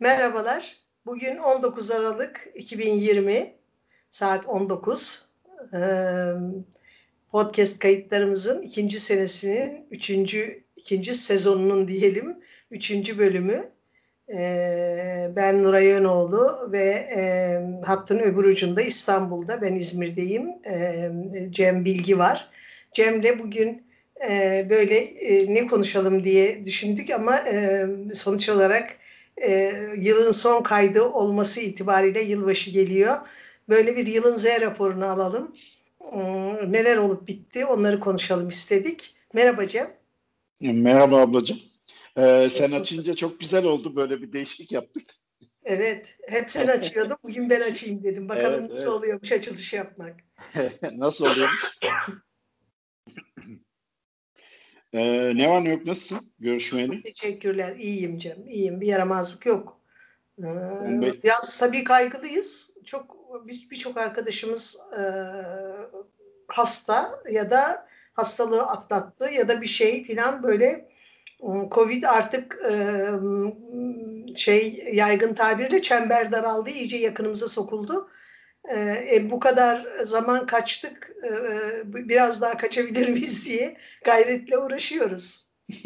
Merhabalar. Bugün 19 Aralık 2020 saat 19. Ee, podcast kayıtlarımızın ikinci senesinin üçüncü ikinci sezonunun diyelim üçüncü bölümü. Ee, ben Nuray Yönoğlu ve e, hattın öbür ucunda İstanbul'da ben İzmir'deyim. Ee, Cem Bilgi var. Cem'le bugün e, böyle e, ne konuşalım diye düşündük ama sonuç olarak e, yılın son kaydı olması itibariyle yılbaşı geliyor. Böyle bir yılın Z raporunu alalım. Hmm, neler olup bitti onları konuşalım istedik. Merhaba Cem. Merhaba ablacığım. Ee, sen açınca çok güzel oldu. Böyle bir değişiklik yaptık. Evet. Hep sen açıyordun. Bugün ben açayım dedim. Bakalım evet, nasıl evet. oluyormuş açılış yapmak. nasıl oluyormuş? Ee, ne var ne yok nasılsın görüşmeyeli? Teşekkürler. İyiyim Cem. İyiyim. Bir yaramazlık yok. Ee, biraz tabii kaygılıyız. Çok birçok bir arkadaşımız e, hasta ya da hastalığı atlattı ya da bir şey filan böyle Covid artık e, şey yaygın tabirle çember daraldı, iyice yakınımıza sokuldu. E, bu kadar zaman kaçtık, e, biraz daha kaçabilir miyiz diye gayretle uğraşıyoruz.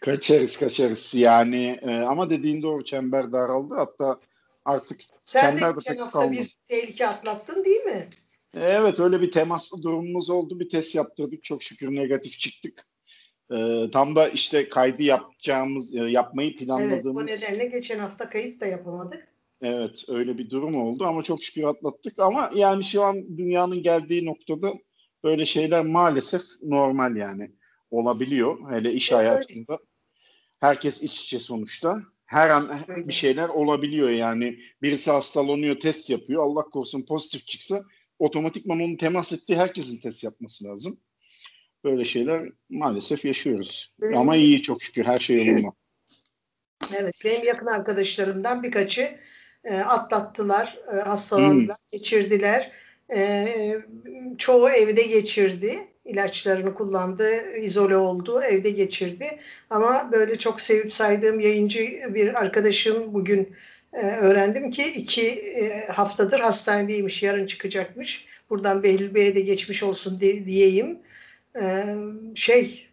kaçarız kaçarız yani e, ama dediğin doğru çember daraldı hatta artık Sen çember de geçen hafta bir tehlike atlattın değil mi? Evet öyle bir temaslı durumumuz oldu bir test yaptırdık çok şükür negatif çıktık. Ee, tam da işte kaydı yapacağımız, e, yapmayı planladığımız... Evet, bu nedenle geçen hafta kayıt da yapamadık. Evet, öyle bir durum oldu ama çok şükür atlattık. Ama yani şu an dünyanın geldiği noktada böyle şeyler maalesef normal yani olabiliyor. Hele iş evet, hayatında. Herkes iç içe sonuçta. Her an bir şeyler olabiliyor yani. Birisi hastalanıyor, test yapıyor. Allah korusun pozitif çıksa otomatikman onun temas ettiği herkesin test yapması lazım. Böyle şeyler maalesef yaşıyoruz. Benim, Ama iyi çok şükür her şey yolunda. Evet benim yakın arkadaşlarımdan birkaçı e, atlattılar, e, hastalandılar, hmm. geçirdiler. E, çoğu evde geçirdi. ilaçlarını kullandı, izole oldu, evde geçirdi. Ama böyle çok sevip saydığım yayıncı bir arkadaşım bugün e, öğrendim ki iki e, haftadır hastanedeymiş, yarın çıkacakmış. Buradan Behlül Bey'e de geçmiş olsun de, diyeyim e, şey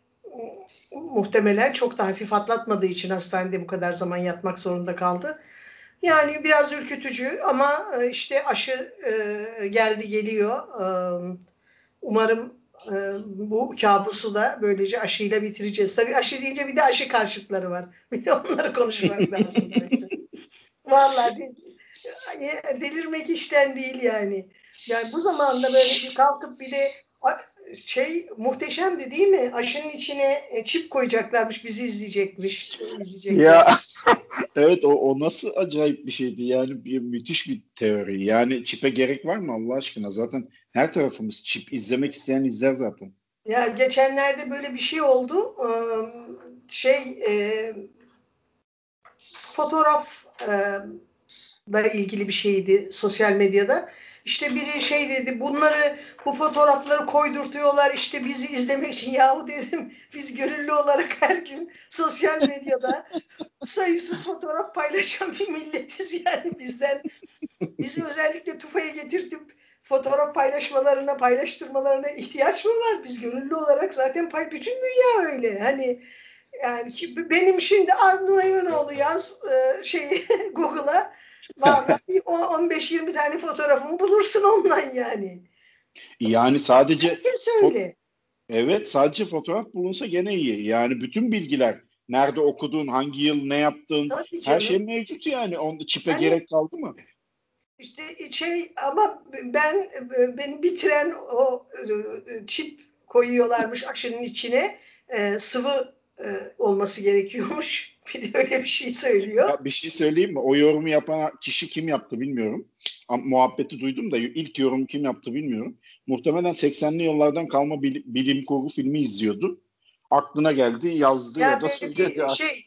muhtemelen çok da hafif atlatmadığı için hastanede bu kadar zaman yatmak zorunda kaldı. Yani biraz ürkütücü ama e, işte aşı e, geldi geliyor. E, umarım bu kabusu da böylece aşıyla bitireceğiz. Tabii aşı deyince bir de aşı karşıtları var. Bir de onları konuşmak lazım. Vallahi delirmek işten değil yani. Yani bu zamanda böyle bir kalkıp bir de şey muhteşemdi değil mi? Aşının içine e, çip koyacaklarmış, bizi izleyecekmiş. Izleyecekler. Ya evet o, o nasıl acayip bir şeydi yani bir müthiş bir teori. Yani çipe gerek var mı Allah aşkına? Zaten her tarafımız çip izlemek isteyen izler zaten. Ya geçenlerde böyle bir şey oldu. Şey e, fotoğraf da ilgili bir şeydi sosyal medyada işte biri şey dedi bunları bu fotoğrafları koydurtuyorlar işte bizi izlemek için yahu dedim biz gönüllü olarak her gün sosyal medyada sayısız fotoğraf paylaşan bir milletiz yani bizden bizi özellikle tufaya getirtip fotoğraf paylaşmalarına paylaştırmalarına ihtiyaç mı var? Biz gönüllü olarak zaten pay bütün dünya öyle. Hani yani ki benim şimdi Nuray Önoğlu yaz e, şey Google'a Vallahi 15-20 tane fotoğrafımı bulursun ondan yani. Yani sadece Herkes öyle. Evet sadece fotoğraf bulunsa gene iyi. Yani bütün bilgiler nerede okudun, hangi yıl ne yaptın her şey mevcut yani. Onda çipe yani, gerek kaldı mı? İşte şey ama ben beni bitiren o çip koyuyorlarmış aşının içine e, sıvı e, olması gerekiyormuş. Bir de öyle bir şey söylüyor. Ya bir şey söyleyeyim mi? O yorumu yapan kişi kim yaptı bilmiyorum. Muhabbeti duydum da ilk yorum kim yaptı bilmiyorum. Muhtemelen 80'li yıllardan kalma bilim, bilim kurgu filmi izliyordu. Aklına geldi, yazdı ya, ya da söyledi. Şey,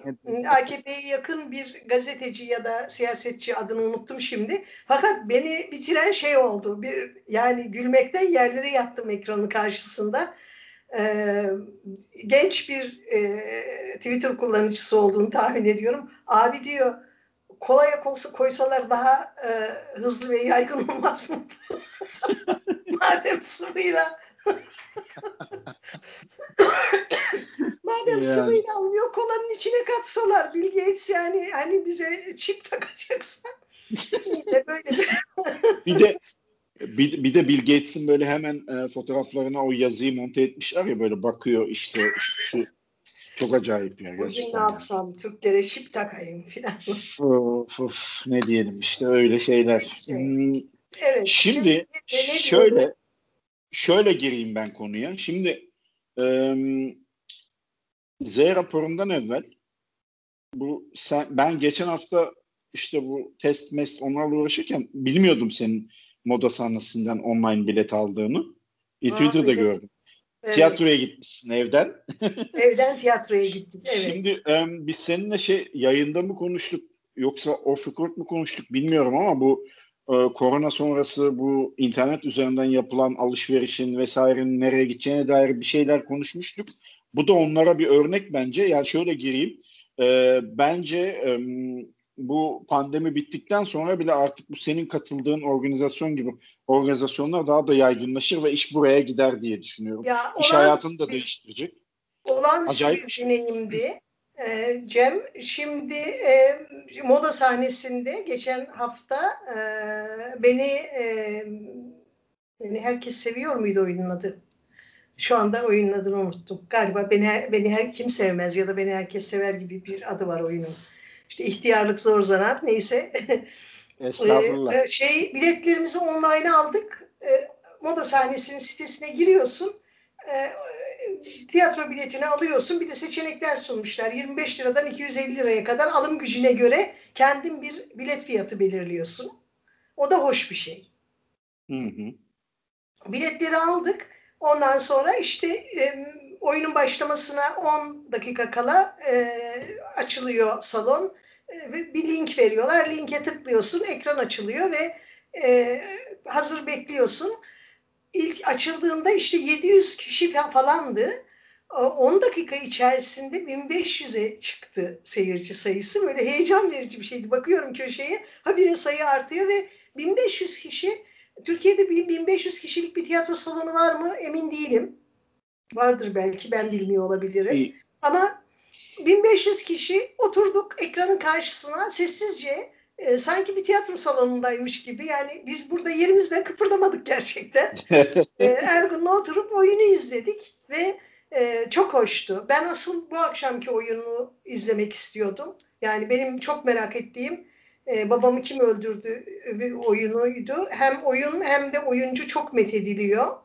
AKP'ye yakın bir gazeteci ya da siyasetçi adını unuttum şimdi. Fakat beni bitiren şey oldu. Bir yani gülmekten yerlere yattım ekranın karşısında e, genç bir e, Twitter kullanıcısı olduğunu tahmin ediyorum. Abi diyor kolaya koysalar daha e, hızlı ve yaygın olmaz mı? Madem sıvıyla Madem yani. sıvıyla alınıyor kolanın içine katsalar Bill Gates yani hani bize çip takacaksa neyse böyle bir bir de bir, bir de Bill Gates'in böyle hemen e, fotoğraflarına o yazıyı monte etmişler ya böyle bakıyor işte şu çok acayip ya. Bugün ne yapsam. Türklere şip takayım filan. Of, of, ne diyelim işte öyle şeyler. Hmm, evet. Şimdi, şimdi şöyle şöyle gireyim ben konuya. Şimdi e, Z raporundan evvel bu sen, ben geçen hafta işte bu test mest onlarla uğraşırken bilmiyordum senin moda sahnesinden online bilet aldığını. E, Twitter'da gördüm. Evet. Tiyatroya gitmişsin evden. evden tiyatroya gittik. Evet. Şimdi e, biz seninle şey yayında mı konuştuk yoksa off record mu konuştuk bilmiyorum ama bu e, korona sonrası bu internet üzerinden yapılan alışverişin vesairenin nereye gideceğine dair bir şeyler konuşmuştuk. Bu da onlara bir örnek bence. Yani şöyle gireyim. E, bence e, bu pandemi bittikten sonra bile artık bu senin katıldığın organizasyon gibi organizasyonlar daha da yaygınlaşır ve iş buraya gider diye düşünüyorum. Ya, iş hayatını da değiştirecek. Olan Acayip bir şey. deneyimdi. Ee, Cem şimdi e, moda sahnesinde geçen hafta e, beni e, beni herkes seviyor muydu oyunun adı? Şu anda oyunun adını unuttum. Galiba beni beni her kim sevmez ya da beni herkes sever gibi bir adı var oyunun. İşte ihtiyarlık zor zanaat neyse. Estağfurullah. ee, şey biletlerimizi online aldık. Ee, moda sahnesinin sitesine giriyorsun. Ee, tiyatro biletini alıyorsun. Bir de seçenekler sunmuşlar. 25 liradan 250 liraya kadar alım gücüne göre kendin bir bilet fiyatı belirliyorsun. O da hoş bir şey. Hı hı. Biletleri aldık. Ondan sonra işte e, oyunun başlamasına 10 dakika kala e, açılıyor salon. E, bir link veriyorlar. Linke tıklıyorsun. Ekran açılıyor ve e, hazır bekliyorsun. İlk açıldığında işte 700 kişi falandı. 10 dakika içerisinde 1500'e çıktı seyirci sayısı. Böyle heyecan verici bir şeydi. Bakıyorum köşeye habire sayı artıyor ve 1500 kişi Türkiye'de 1500 kişilik bir tiyatro salonu var mı emin değilim. Vardır belki ben bilmiyor olabilirim. İyi. Ama 1500 kişi oturduk ekranın karşısına sessizce e, sanki bir tiyatro salonundaymış gibi. Yani biz burada yerimizden kıpırdamadık gerçekten. e, Ergun'la oturup oyunu izledik ve e, çok hoştu. Ben asıl bu akşamki oyunu izlemek istiyordum. Yani benim çok merak ettiğim e, babamı kim öldürdü oyunuydu. Hem oyun hem de oyuncu çok methediliyor.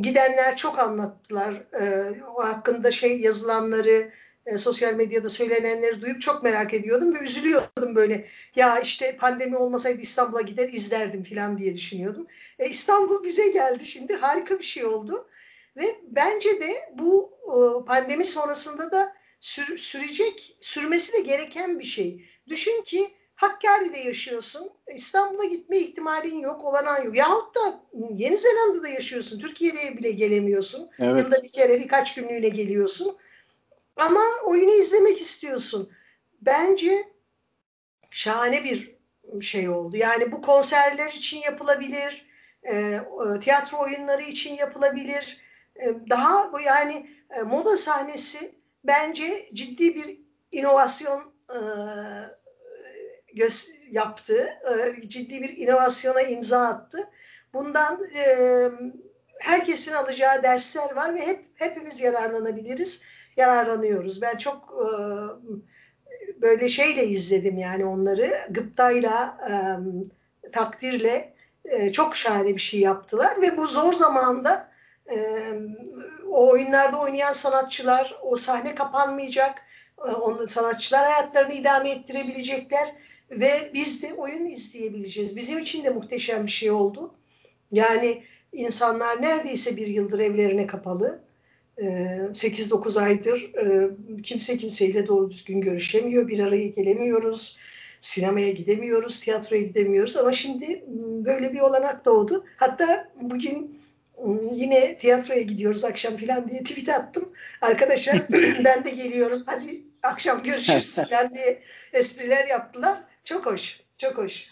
Gidenler çok anlattılar. E, o hakkında şey yazılanları, e, sosyal medyada söylenenleri duyup çok merak ediyordum ve üzülüyordum böyle. Ya işte pandemi olmasaydı İstanbul'a gider izlerdim falan diye düşünüyordum. E, İstanbul bize geldi şimdi harika bir şey oldu. Ve bence de bu e, pandemi sonrasında da sür, sürecek, sürmesi de gereken bir şey. Düşün ki Hakkari'de yaşıyorsun. İstanbul'a gitme ihtimalin yok, olanan yok. Yahut da Yeni Zelanda'da yaşıyorsun. Türkiye'de bile gelemiyorsun. Evet. Yılda bir kere birkaç günlüğüne geliyorsun. Ama oyunu izlemek istiyorsun. Bence şahane bir şey oldu. Yani bu konserler için yapılabilir. E, tiyatro oyunları için yapılabilir. E, daha bu yani e, moda sahnesi bence ciddi bir inovasyon e, yaptı. E, ciddi bir inovasyona imza attı. Bundan e, herkesin alacağı dersler var ve hep hepimiz yararlanabiliriz. Yararlanıyoruz. Ben çok e, böyle şeyle izledim yani onları. Gıptayla, e, takdirle e, çok şahane bir şey yaptılar ve bu zor zamanda e, o oyunlarda oynayan sanatçılar, o sahne kapanmayacak, e, onun sanatçılar hayatlarını idame ettirebilecekler ve biz de oyun izleyebileceğiz. Bizim için de muhteşem bir şey oldu. Yani insanlar neredeyse bir yıldır evlerine kapalı. 8-9 aydır kimse kimseyle doğru düzgün görüşemiyor. Bir araya gelemiyoruz. Sinemaya gidemiyoruz, tiyatroya gidemiyoruz. Ama şimdi böyle bir olanak doğdu. Hatta bugün yine tiyatroya gidiyoruz akşam falan diye tweet attım. Arkadaşlar ben de geliyorum hadi akşam görüşürüz falan diye espriler yaptılar. Çok hoş. Çok hoş.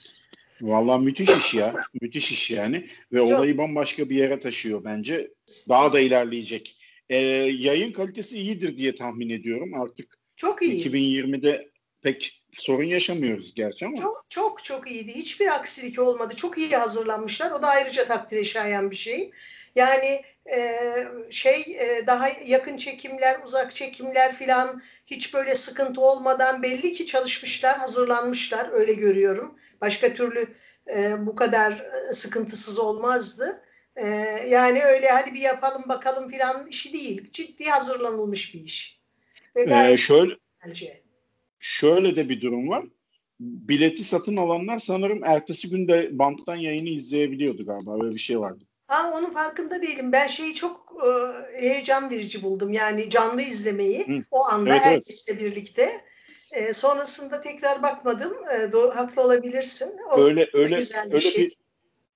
Vallahi müthiş iş ya. müthiş iş yani. Ve Çok. olayı bambaşka bir yere taşıyor bence. Daha da ilerleyecek. Ee, yayın kalitesi iyidir diye tahmin ediyorum. Artık Çok iyi. 2020'de pek sorun yaşamıyoruz gerçi ama. Çok çok çok iyiydi. Hiçbir aksilik olmadı. Çok iyi hazırlanmışlar. O da ayrıca takdire şayan bir şey. Yani e, şey e, daha yakın çekimler, uzak çekimler filan hiç böyle sıkıntı olmadan belli ki çalışmışlar, hazırlanmışlar. Öyle görüyorum. Başka türlü e, bu kadar sıkıntısız olmazdı. E, yani öyle hadi bir yapalım bakalım filan işi değil. Ciddi hazırlanılmış bir iş. Ve ee, şöyle bence. şöyle de bir durum var. Bileti satın alanlar sanırım ertesi günde banttan yayını izleyebiliyordu galiba. Böyle bir şey vardı. Ha onun farkında değilim. Ben şeyi çok e, heyecan verici buldum. Yani canlı izlemeyi Hı. o anda evet, herkesle evet. birlikte. E, sonrasında tekrar bakmadım. E, do, haklı olabilirsin. O öyle öyle güzel bir öyle şey.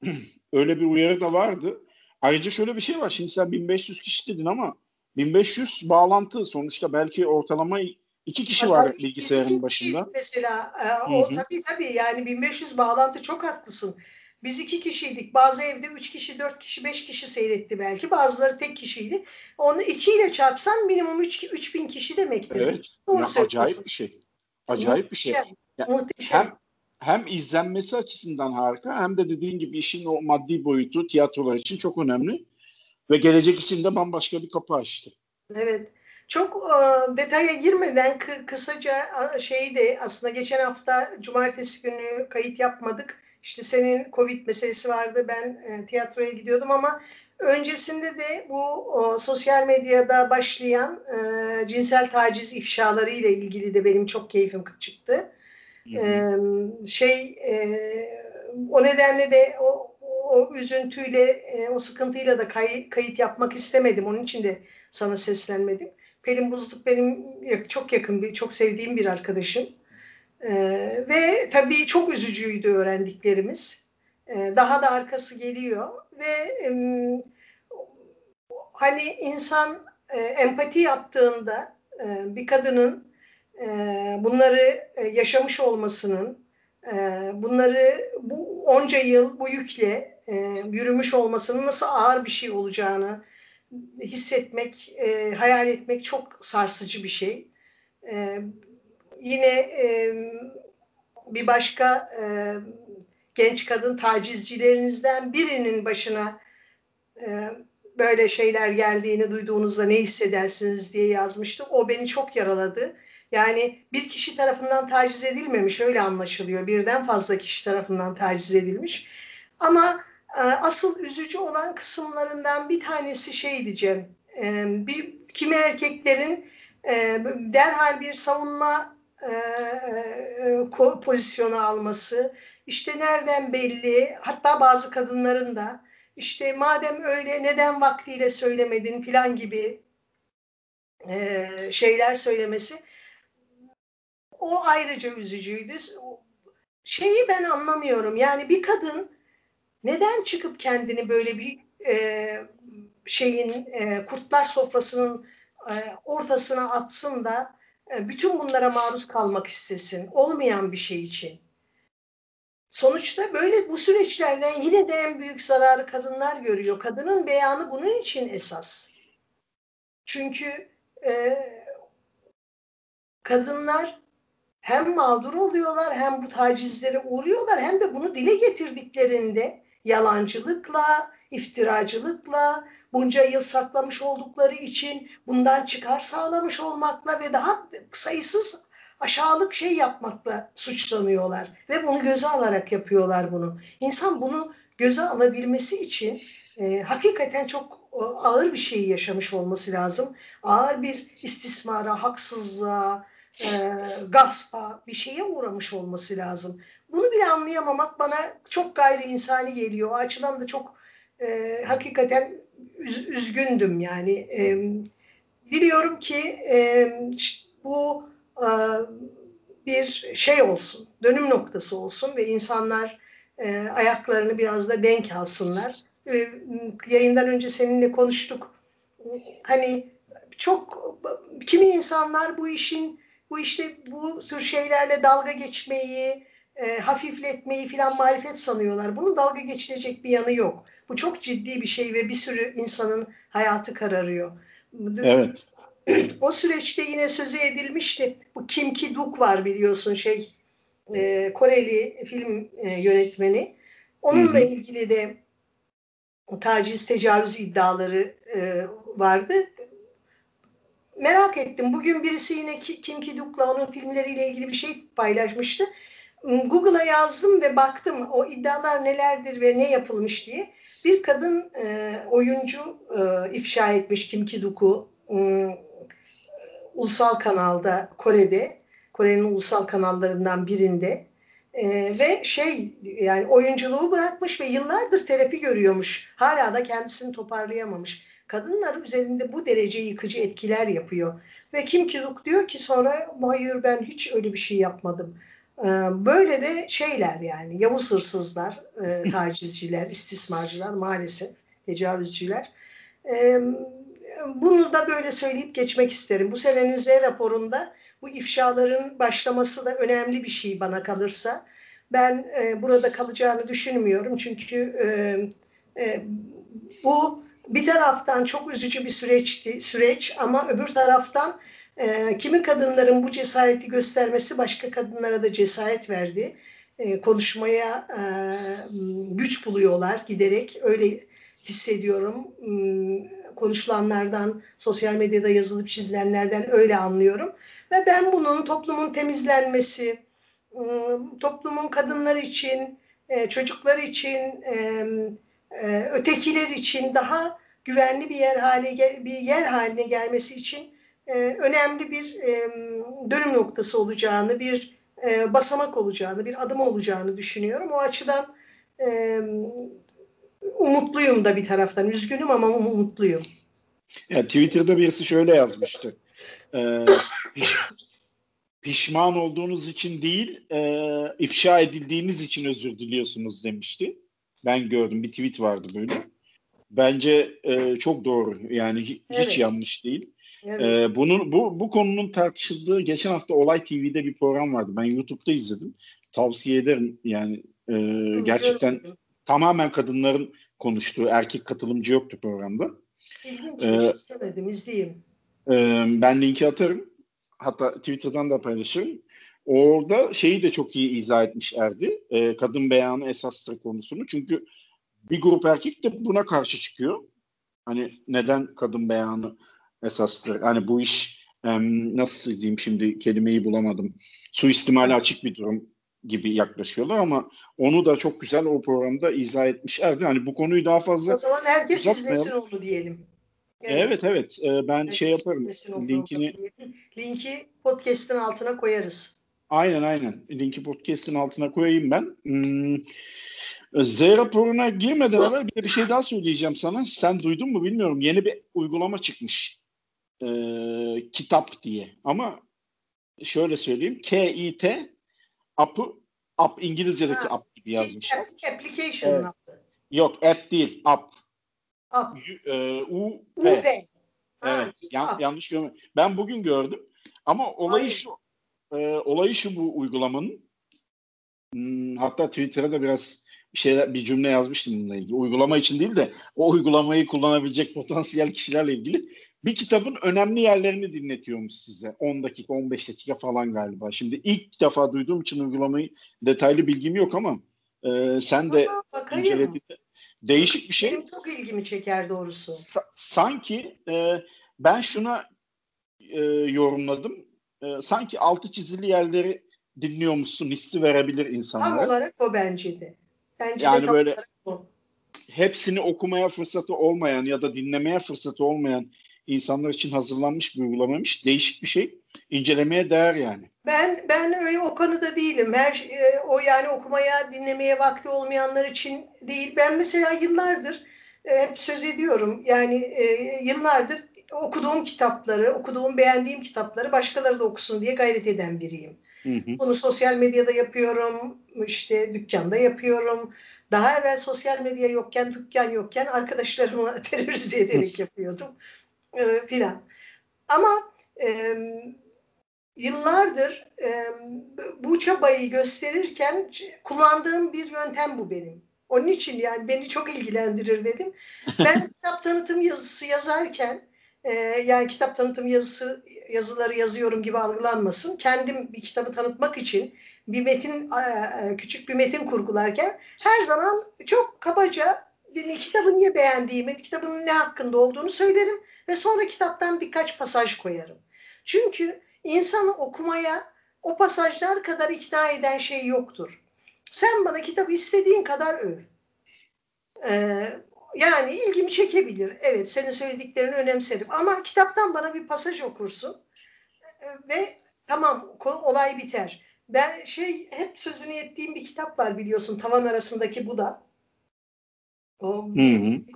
bir öyle bir uyarı da vardı. Ayrıca şöyle bir şey var. Şimdi sen 1500 kişi dedin ama 1500 bağlantı sonuçta belki ortalama iki kişi Hatta var bilgisayarın başında. Mesela e, o Hı-hı. tabii tabii yani 1500 bağlantı çok haklısın. Biz iki kişiydik. Bazı evde üç kişi, dört kişi, beş kişi seyretti belki. Bazıları tek kişiydi. Onu ikiyle çarpsan minimum üç, üç bin kişi demektir. Evet. Doğru ya, acayip bir şey. Acayip Muhteşem. bir şey. Ya, Muhteşem. Hem, hem izlenmesi açısından harika hem de dediğin gibi işin o maddi boyutu tiyatrolar için çok önemli. Ve gelecek için de bambaşka bir kapı açtı. Evet. Çok e, detaya girmeden kısaca şeyi de aslında geçen hafta cumartesi günü kayıt yapmadık işte senin Covid meselesi vardı. Ben e, tiyatroya gidiyordum ama öncesinde de bu o, sosyal medyada başlayan e, cinsel taciz ifşaları ile ilgili de benim çok keyfim çıktı. E, şey e, o nedenle de o, o üzüntüyle, e, o sıkıntıyla da kay, kayıt yapmak istemedim. Onun için de sana seslenmedim. Pelin Buzluk benim çok yakın bir, çok sevdiğim bir arkadaşım. Ee, ve tabii çok üzücüydü öğrendiklerimiz. Ee, daha da arkası geliyor ve e, hani insan e, empati yaptığında e, bir kadının e, bunları e, yaşamış olmasının, e, bunları bu onca yıl bu yükle e, yürümüş olmasının nasıl ağır bir şey olacağını hissetmek, e, hayal etmek çok sarsıcı bir şey. E, yine e, bir başka e, genç kadın tacizcilerinizden birinin başına e, böyle şeyler geldiğini duyduğunuzda ne hissedersiniz diye yazmıştım. O beni çok yaraladı. Yani bir kişi tarafından taciz edilmemiş öyle anlaşılıyor. Birden fazla kişi tarafından taciz edilmiş. Ama e, asıl üzücü olan kısımlarından bir tanesi şey diyeceğim. E, bir kimi erkeklerin e, derhal bir savunma e, e, pozisyonu alması, işte nereden belli, hatta bazı kadınların da işte madem öyle neden vaktiyle söylemedin? filan gibi e, şeyler söylemesi. O ayrıca üzücüydü. Şeyi ben anlamıyorum. Yani bir kadın neden çıkıp kendini böyle bir e, şeyin e, kurtlar sofrasının e, ortasına atsın da bütün bunlara maruz kalmak istesin. Olmayan bir şey için. Sonuçta böyle bu süreçlerden yine de en büyük zararı kadınlar görüyor. Kadının beyanı bunun için esas. Çünkü e, kadınlar hem mağdur oluyorlar hem bu tacizlere uğruyorlar hem de bunu dile getirdiklerinde yalancılıkla, iftiracılıkla, bunca yıl saklamış oldukları için bundan çıkar sağlamış olmakla ve daha sayısız aşağılık şey yapmakla suçlanıyorlar ve bunu göze alarak yapıyorlar bunu. İnsan bunu göze alabilmesi için e, hakikaten çok e, ağır bir şey yaşamış olması lazım. Ağır bir istismara, haksızlığa, e, gaspa bir şeye uğramış olması lazım. Bunu bile anlayamamak bana çok gayri insani geliyor. O açıdan da çok e, hakikaten üz, üzgündüm yani. E, diliyorum ki e, bu e, bir şey olsun, dönüm noktası olsun ve insanlar e, ayaklarını biraz da denk alsınlar. E, yayından önce seninle konuştuk. Hani çok kimi insanlar bu işin bu işte bu tür şeylerle dalga geçmeyi, e, hafifletmeyi filan marifet sanıyorlar. Bunun dalga geçilecek bir yanı yok. Bu çok ciddi bir şey ve bir sürü insanın hayatı kararıyor. Evet. O süreçte yine sözü edilmişti. Bu Kim Ki-duk var biliyorsun şey e, Koreli film e, yönetmeni. Onunla hı hı. ilgili de taciz, tecavüz iddiaları e, vardı. Merak ettim. Bugün birisi yine Kim Ki-duk'la onun filmleriyle ilgili bir şey paylaşmıştı. Google'a yazdım ve baktım o iddialar nelerdir ve ne yapılmış diye. Bir kadın e, oyuncu e, ifşa etmiş Kim Ki-duk'u e, ulusal kanalda Kore'de. Kore'nin ulusal kanallarından birinde. E, ve şey yani oyunculuğu bırakmış ve yıllardır terapi görüyormuş. Hala da kendisini toparlayamamış. Kadınlar üzerinde bu derece yıkıcı etkiler yapıyor. Ve Kim Ki-duk diyor ki sonra hayır ben hiç öyle bir şey yapmadım. Böyle de şeyler yani Yavuz hırsızlar, tacizciler, istismarcılar maalesef, tecavüzcüler. Bunu da böyle söyleyip geçmek isterim. Bu senenin Z raporunda bu ifşaların başlaması da önemli bir şey bana kalırsa. Ben burada kalacağını düşünmüyorum çünkü bu bir taraftan çok üzücü bir süreçti, süreç ama öbür taraftan e, kimi kadınların bu cesareti göstermesi başka kadınlara da cesaret verdi. E, konuşmaya e, güç buluyorlar giderek öyle hissediyorum. E, konuşulanlardan, sosyal medyada yazılıp çizilenlerden öyle anlıyorum. Ve ben bunun toplumun temizlenmesi, ıı, toplumun kadınlar için, e, çocuklar için, e, e, ötekiler için daha güvenli bir yer hale bir yer haline gelmesi için önemli bir dönüm noktası olacağını, bir basamak olacağını, bir adım olacağını düşünüyorum. O açıdan umutluyum da bir taraftan. Üzgünüm ama umutluyum. Ya Twitter'da birisi şöyle yazmıştı. Ee, pişman olduğunuz için değil, e, ifşa edildiğiniz için özür diliyorsunuz demişti. Ben gördüm bir tweet vardı böyle. Bence e, çok doğru. Yani hiç evet. yanlış değil. Evet. Ee, bunun bu bu konunun tartışıldığı geçen hafta Olay TV'de bir program vardı. Ben YouTube'da izledim. Tavsiye ederim. Yani e, gerçekten tamamen kadınların konuştuğu erkek katılımcı yoktu programda. İlginç ee, istemedim izleyeyim. E, ben linki atarım. Hatta Twitter'dan da paylaşırım. Orada şeyi de çok iyi izah etmiş Erdi. E, kadın beyanı esastır konusunu. Çünkü bir grup erkek de buna karşı çıkıyor. Hani neden kadın beyanı esastır? Hani bu iş nasıl diyeyim şimdi kelimeyi bulamadım. Suistimali açık bir durum gibi yaklaşıyorlar ama onu da çok güzel o programda izah etmişlerdi. Hani bu konuyu daha fazla O zaman herkes izlesin onu diyelim. Evet evet, evet. Ee, ben herkes şey yaparım. Linkini linki podcast'in altına koyarız. Aynen aynen. Linki podcast'in altına koyayım ben. Hmm. Z raporuna girmeden evvel bir bir şey daha söyleyeceğim sana. Sen duydun mu bilmiyorum. Yeni bir uygulama çıkmış. Ee, kitap diye. Ama şöyle söyleyeyim. K-I-T app'ı app İngilizce'deki ha, app gibi yazmışlar. Application evet. adı. Yok app değil app. App. U, e, U, P. Evet. Ha, yan, yanlış görmedim. Ben bugün gördüm. Ama olayı Hayır. şu e, olayı şu bu uygulamanın. Hmm, hatta Twitter'a da biraz bir şeyler bir cümle yazmıştım bununla ilgili. Uygulama için değil de o uygulamayı kullanabilecek potansiyel kişilerle ilgili bir kitabın önemli yerlerini dinletiyormuş size. 10 dakika, 15 dakika falan galiba. Şimdi ilk defa duyduğum için uygulamayı detaylı bilgim yok ama e, sen de incelediğinde değişik bir şey. Benim çok ilgimi çeker doğrusu. Sa- sanki e, ben şuna e, yorumladım. E, sanki altı çizili yerleri dinliyormuşsun hissi verebilir insanlara. Tam olarak o bence de. Bence yani de böyle hepsini okumaya fırsatı olmayan ya da dinlemeye fırsatı olmayan insanlar için hazırlanmış bir uygulamaymış. Değişik bir şey. İncelemeye değer yani. Ben ben öyle o konuda değilim. Her e, o yani okumaya, dinlemeye vakti olmayanlar için değil. Ben mesela yıllardır e, hep söz ediyorum. Yani e, yıllardır okuduğum kitapları, okuduğum, beğendiğim kitapları başkaları da okusun diye gayret eden biriyim. Hı hı. Bunu sosyal medyada yapıyorum, işte dükkanda yapıyorum. Daha evvel sosyal medya yokken, dükkan yokken arkadaşlarımı terörize ederek yapıyordum e, filan. Ama e, yıllardır e, bu çabayı gösterirken kullandığım bir yöntem bu benim. Onun için yani beni çok ilgilendirir dedim. Ben kitap tanıtım yazısı yazarken e, yani kitap tanıtım yazısı yazıları yazıyorum gibi algılanmasın. Kendim bir kitabı tanıtmak için bir metin e, küçük bir metin kurgularken her zaman çok kabaca bir kitabı niye beğendiğimi, kitabın ne hakkında olduğunu söylerim ve sonra kitaptan birkaç pasaj koyarım. Çünkü insanı okumaya o pasajlar kadar ikna eden şey yoktur. Sen bana kitabı istediğin kadar öv. Ee, yani ilgimi çekebilir. Evet senin söylediklerini önemserim. Ama kitaptan bana bir pasaj okursun ee, ve tamam olay biter. Ben şey hep sözünü ettiğim bir kitap var biliyorsun Tavan Arasındaki Buda. O,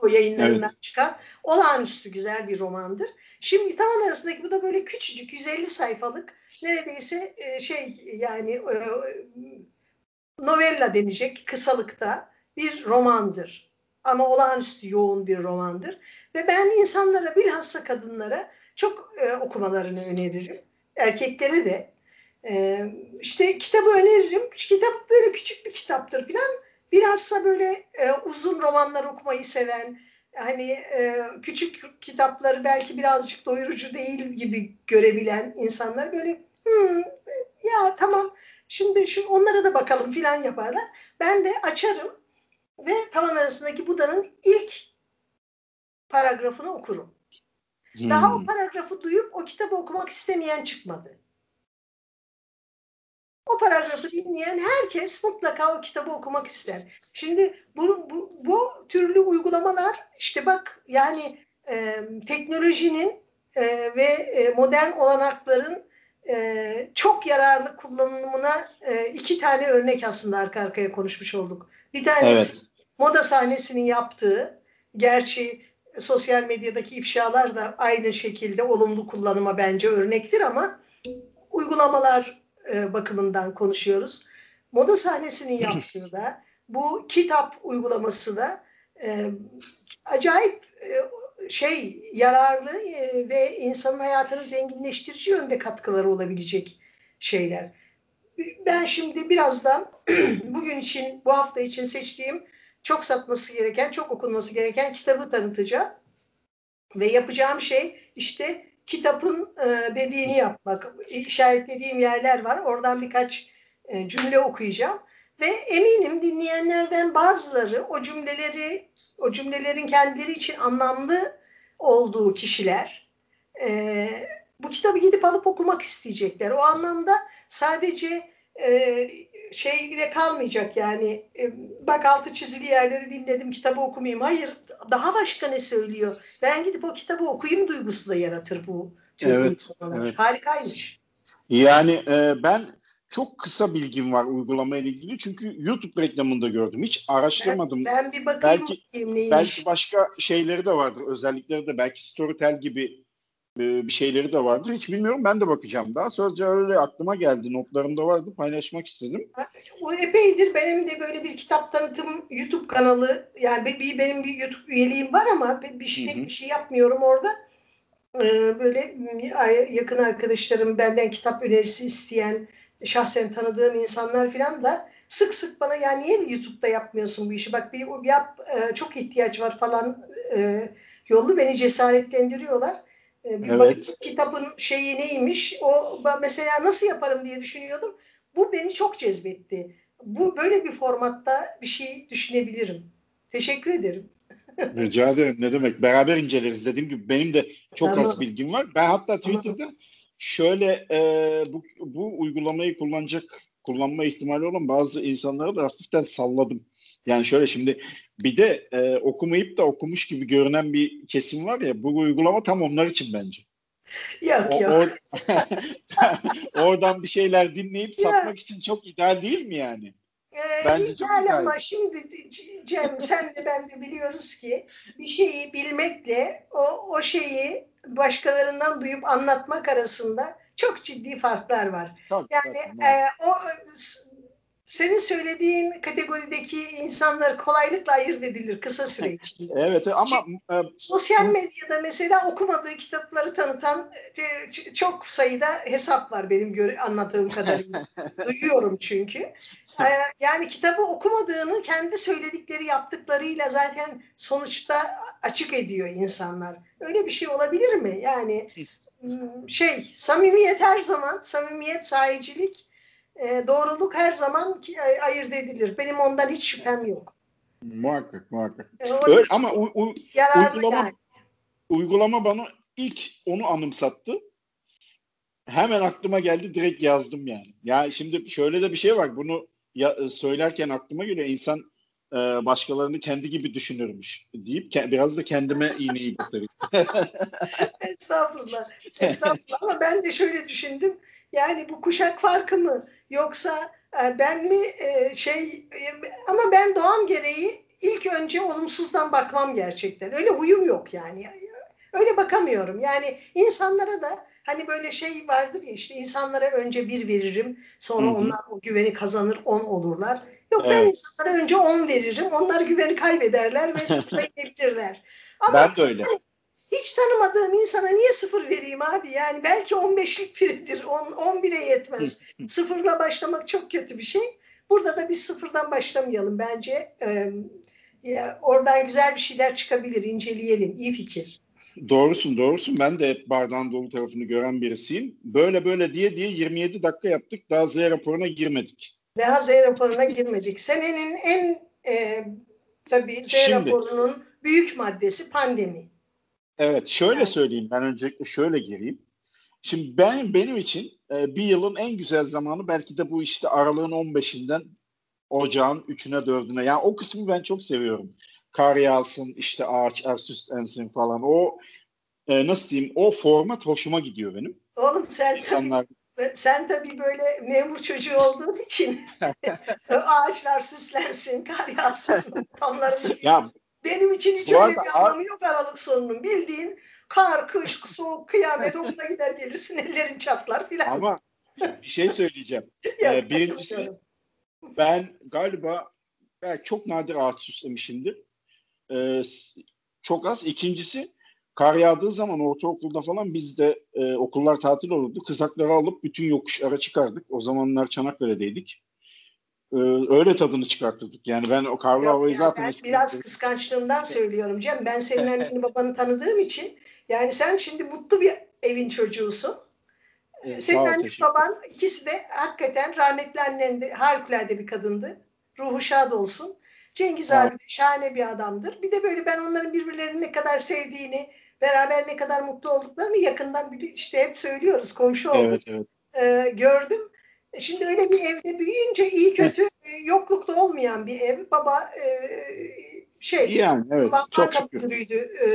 o yayınlarından evet. çıkan olağanüstü güzel bir romandır. Şimdi Tavan Arasındaki bu da böyle küçücük 150 sayfalık neredeyse e, şey yani e, novella denecek kısalıkta bir romandır. Ama olağanüstü yoğun bir romandır. Ve ben insanlara bilhassa kadınlara çok e, okumalarını öneririm. Erkeklere de. E, işte kitabı öneririm. Kitap böyle küçük bir kitaptır filan. Bilhassa böyle e, uzun romanlar okumayı seven, hani e, küçük kitapları belki birazcık doyurucu değil gibi görebilen insanlar böyle hmm, ya tamam şimdi şu onlara da bakalım filan yaparlar. Ben de açarım ve tavan arasındaki Buda'nın ilk paragrafını okurum. Hmm. Daha o paragrafı duyup o kitabı okumak istemeyen çıkmadı. O paragrafı dinleyen herkes mutlaka o kitabı okumak ister. Şimdi bu, bu, bu türlü uygulamalar işte bak yani e, teknolojinin e, ve e, modern olanakların e, çok yararlı kullanımına e, iki tane örnek aslında arka arkaya konuşmuş olduk. Bir tanesi evet. moda sahnesinin yaptığı, gerçi sosyal medyadaki ifşalar da aynı şekilde olumlu kullanıma bence örnektir ama uygulamalar e, bakımından konuşuyoruz. Moda sahnesinin yaptığı da bu kitap uygulaması da e, acayip e, şey yararlı e, ve insanın hayatını zenginleştirici yönde katkıları olabilecek şeyler. Ben şimdi birazdan bugün için, bu hafta için seçtiğim çok satması gereken, çok okunması gereken kitabı tanıtacağım. Ve yapacağım şey işte kitapın e, dediğini yapmak. İşaretlediğim yerler var. Oradan birkaç e, cümle okuyacağım. Ve eminim dinleyenlerden bazıları o cümleleri, o cümlelerin kendileri için anlamlı olduğu kişiler e, bu kitabı gidip alıp okumak isteyecekler. O anlamda sadece e, şeyde kalmayacak yani e, bak altı çizili yerleri dinledim kitabı okumayayım. Hayır daha başka ne söylüyor? Ben gidip o kitabı okuyayım duygusu da yaratır bu evet, evet. Harikaymış. Yani e, ben çok kısa bilgim var uygulama ile ilgili. Çünkü YouTube reklamında gördüm. Hiç araştırmadım. Ben, ben bir bakayım belki, belki başka şeyleri de vardır. Özellikleri de belki Storytel gibi e, bir şeyleri de vardır. Hiç bilmiyorum. Ben de bakacağım daha. Sözce öyle aklıma geldi. Notlarımda vardı. Paylaşmak istedim. O epeydir. Benim de böyle bir kitap tanıtım YouTube kanalı yani bir, benim bir YouTube üyeliğim var ama bir şey, pek bir şey yapmıyorum orada. Ee, böyle yakın arkadaşlarım benden kitap önerisi isteyen şahsen tanıdığım insanlar falan da sık sık bana yani niye YouTube'da yapmıyorsun bu işi bak bir yap e, çok ihtiyaç var falan e, yolu beni cesaretlendiriyorlar. E, bir evet. bakayım kitabın şeyi neymiş o mesela nasıl yaparım diye düşünüyordum. Bu beni çok cezbetti. Bu böyle bir formatta bir şey düşünebilirim. Teşekkür ederim. Rica ederim. Ne demek? Beraber inceleriz. Dediğim gibi benim de çok tamam. az bilgim var. Ben hatta Twitter'da tamam şöyle e, bu, bu uygulamayı kullanacak kullanma ihtimali olan bazı insanları da hafiften salladım. Yani şöyle şimdi bir de e, okumayıp da okumuş gibi görünen bir kesim var ya bu uygulama tam onlar için bence. Yok o, yok. Or, oradan bir şeyler dinleyip satmak için çok ideal değil mi yani? Ee, Bence ideal ama şimdi Cem sen de ben de biliyoruz ki bir şeyi bilmekle o, o şeyi başkalarından duyup anlatmak arasında çok ciddi farklar var. Tabii, yani tabii, e, o senin söylediğin kategorideki insanlar kolaylıkla ayırt edilir kısa süre içinde. Evet ama e, Sosyal medyada mesela okumadığı kitapları tanıtan e, çok sayıda hesap var benim göre, anladığım kadarıyla. Duyuyorum çünkü. Yani kitabı okumadığını kendi söyledikleri yaptıklarıyla zaten sonuçta açık ediyor insanlar. Öyle bir şey olabilir mi? Yani şey samimiyet her zaman, samimiyet, sahicilik, doğruluk her zaman e, ayırt edilir. Benim ondan hiç şüphem yok. muhakkak muhakkak. Öyle, ama u- u- uygulama yani. uygulama bana ilk onu anımsattı. Hemen aklıma geldi direkt yazdım yani. Ya şimdi şöyle de bir şey var. Bunu ya, e, söylerken aklıma geliyor. İnsan e, başkalarını kendi gibi düşünürmüş deyip ke- biraz da kendime iğneyi batırıyorum. Estağfurullah. Estağfurullah ama ben de şöyle düşündüm. Yani bu kuşak farkı mı yoksa e, ben mi e, şey e, ama ben doğam gereği ilk önce olumsuzdan bakmam gerçekten. Öyle huyum yok yani. Öyle bakamıyorum. Yani insanlara da hani böyle şey vardır ya işte insanlara önce bir veririm sonra Hı hı. onlar o güveni kazanır on olurlar. Yok ben Evet. insanlara önce on veririm. Onlar güveni kaybederler ve sıfıra inebilirler. Ama Ben de öyle. hiç tanımadığım insana niye sıfır vereyim abi? Yani belki 15'lik biridir. 10, 11'e yetmez. Sıfırla başlamak çok kötü bir şey. Burada da biz sıfırdan başlamayalım bence. Ee, oradan güzel bir şeyler çıkabilir. inceleyelim. İyi fikir. Doğrusun doğrusun. Ben de hep bardağın dolu tarafını gören birisiyim. Böyle böyle diye diye 27 dakika yaptık. Daha Z raporuna girmedik. Daha Z raporuna girmedik. Senenin en e, tabii Z Şimdi. raporunun büyük maddesi pandemi. Evet, şöyle Yani. söyleyeyim. Ben öncelikle şöyle gireyim. Şimdi ben benim için e, bir yılın en güzel zamanı belki de bu işte aralığın 15'inden ocağın 3'üne 4'üne. Yani o kısmı ben çok seviyorum. Kar yağsın, işte ağaçlar süslensin falan. O e, nasıl diyeyim? O format hoşuma gidiyor benim. Oğlum sen İnsanlar Sen tabii böyle memur çocuğu olduğun için ağaçlar süslensin, kar yağsın, tamların ya Benim için hiç öyle bir anlamı yok Aralık sonunun. Bildiğin kar, kış, soğuk, kıyamet okula gider gelirsin ellerin çatlar filan. ama bir şey söyleyeceğim. Yok, e, birincisi-. Ben galiba belki çok nadir ağaç süslemişimdir. S- çok az. İkincisi kar yağdığı zaman ortaokulda falan biz de e, okullar tatil olurdu. Kızakları alıp bütün yokuşlara çıkardık. O zamanlar Çanakkale'deydik. Ee, öyle tadını çıkartırdık. Yani ben o karlı Yok havayı ya, zaten ben biraz kıskançlığımdan söylüyorum Cem. Ben senin anneni babanı tanıdığım için yani sen şimdi mutlu bir evin çocuğusun. Ee, Senin annen baban ikisi de hakikaten rahmetli annen de harikulade bir kadındı. Ruhu şad olsun. Cengiz ol. abi de şahane bir adamdır. Bir de böyle ben onların birbirlerini ne kadar sevdiğini, beraber ne kadar mutlu olduklarını yakından işte hep söylüyoruz. Komşu olduk. Evet, evet. e, gördüm. E, Şimdi öyle bir evde büyüyünce iyi kötü e, yoklukta olmayan bir ev. Baba e, şey Yani evet. baba Çok müdürüydü e,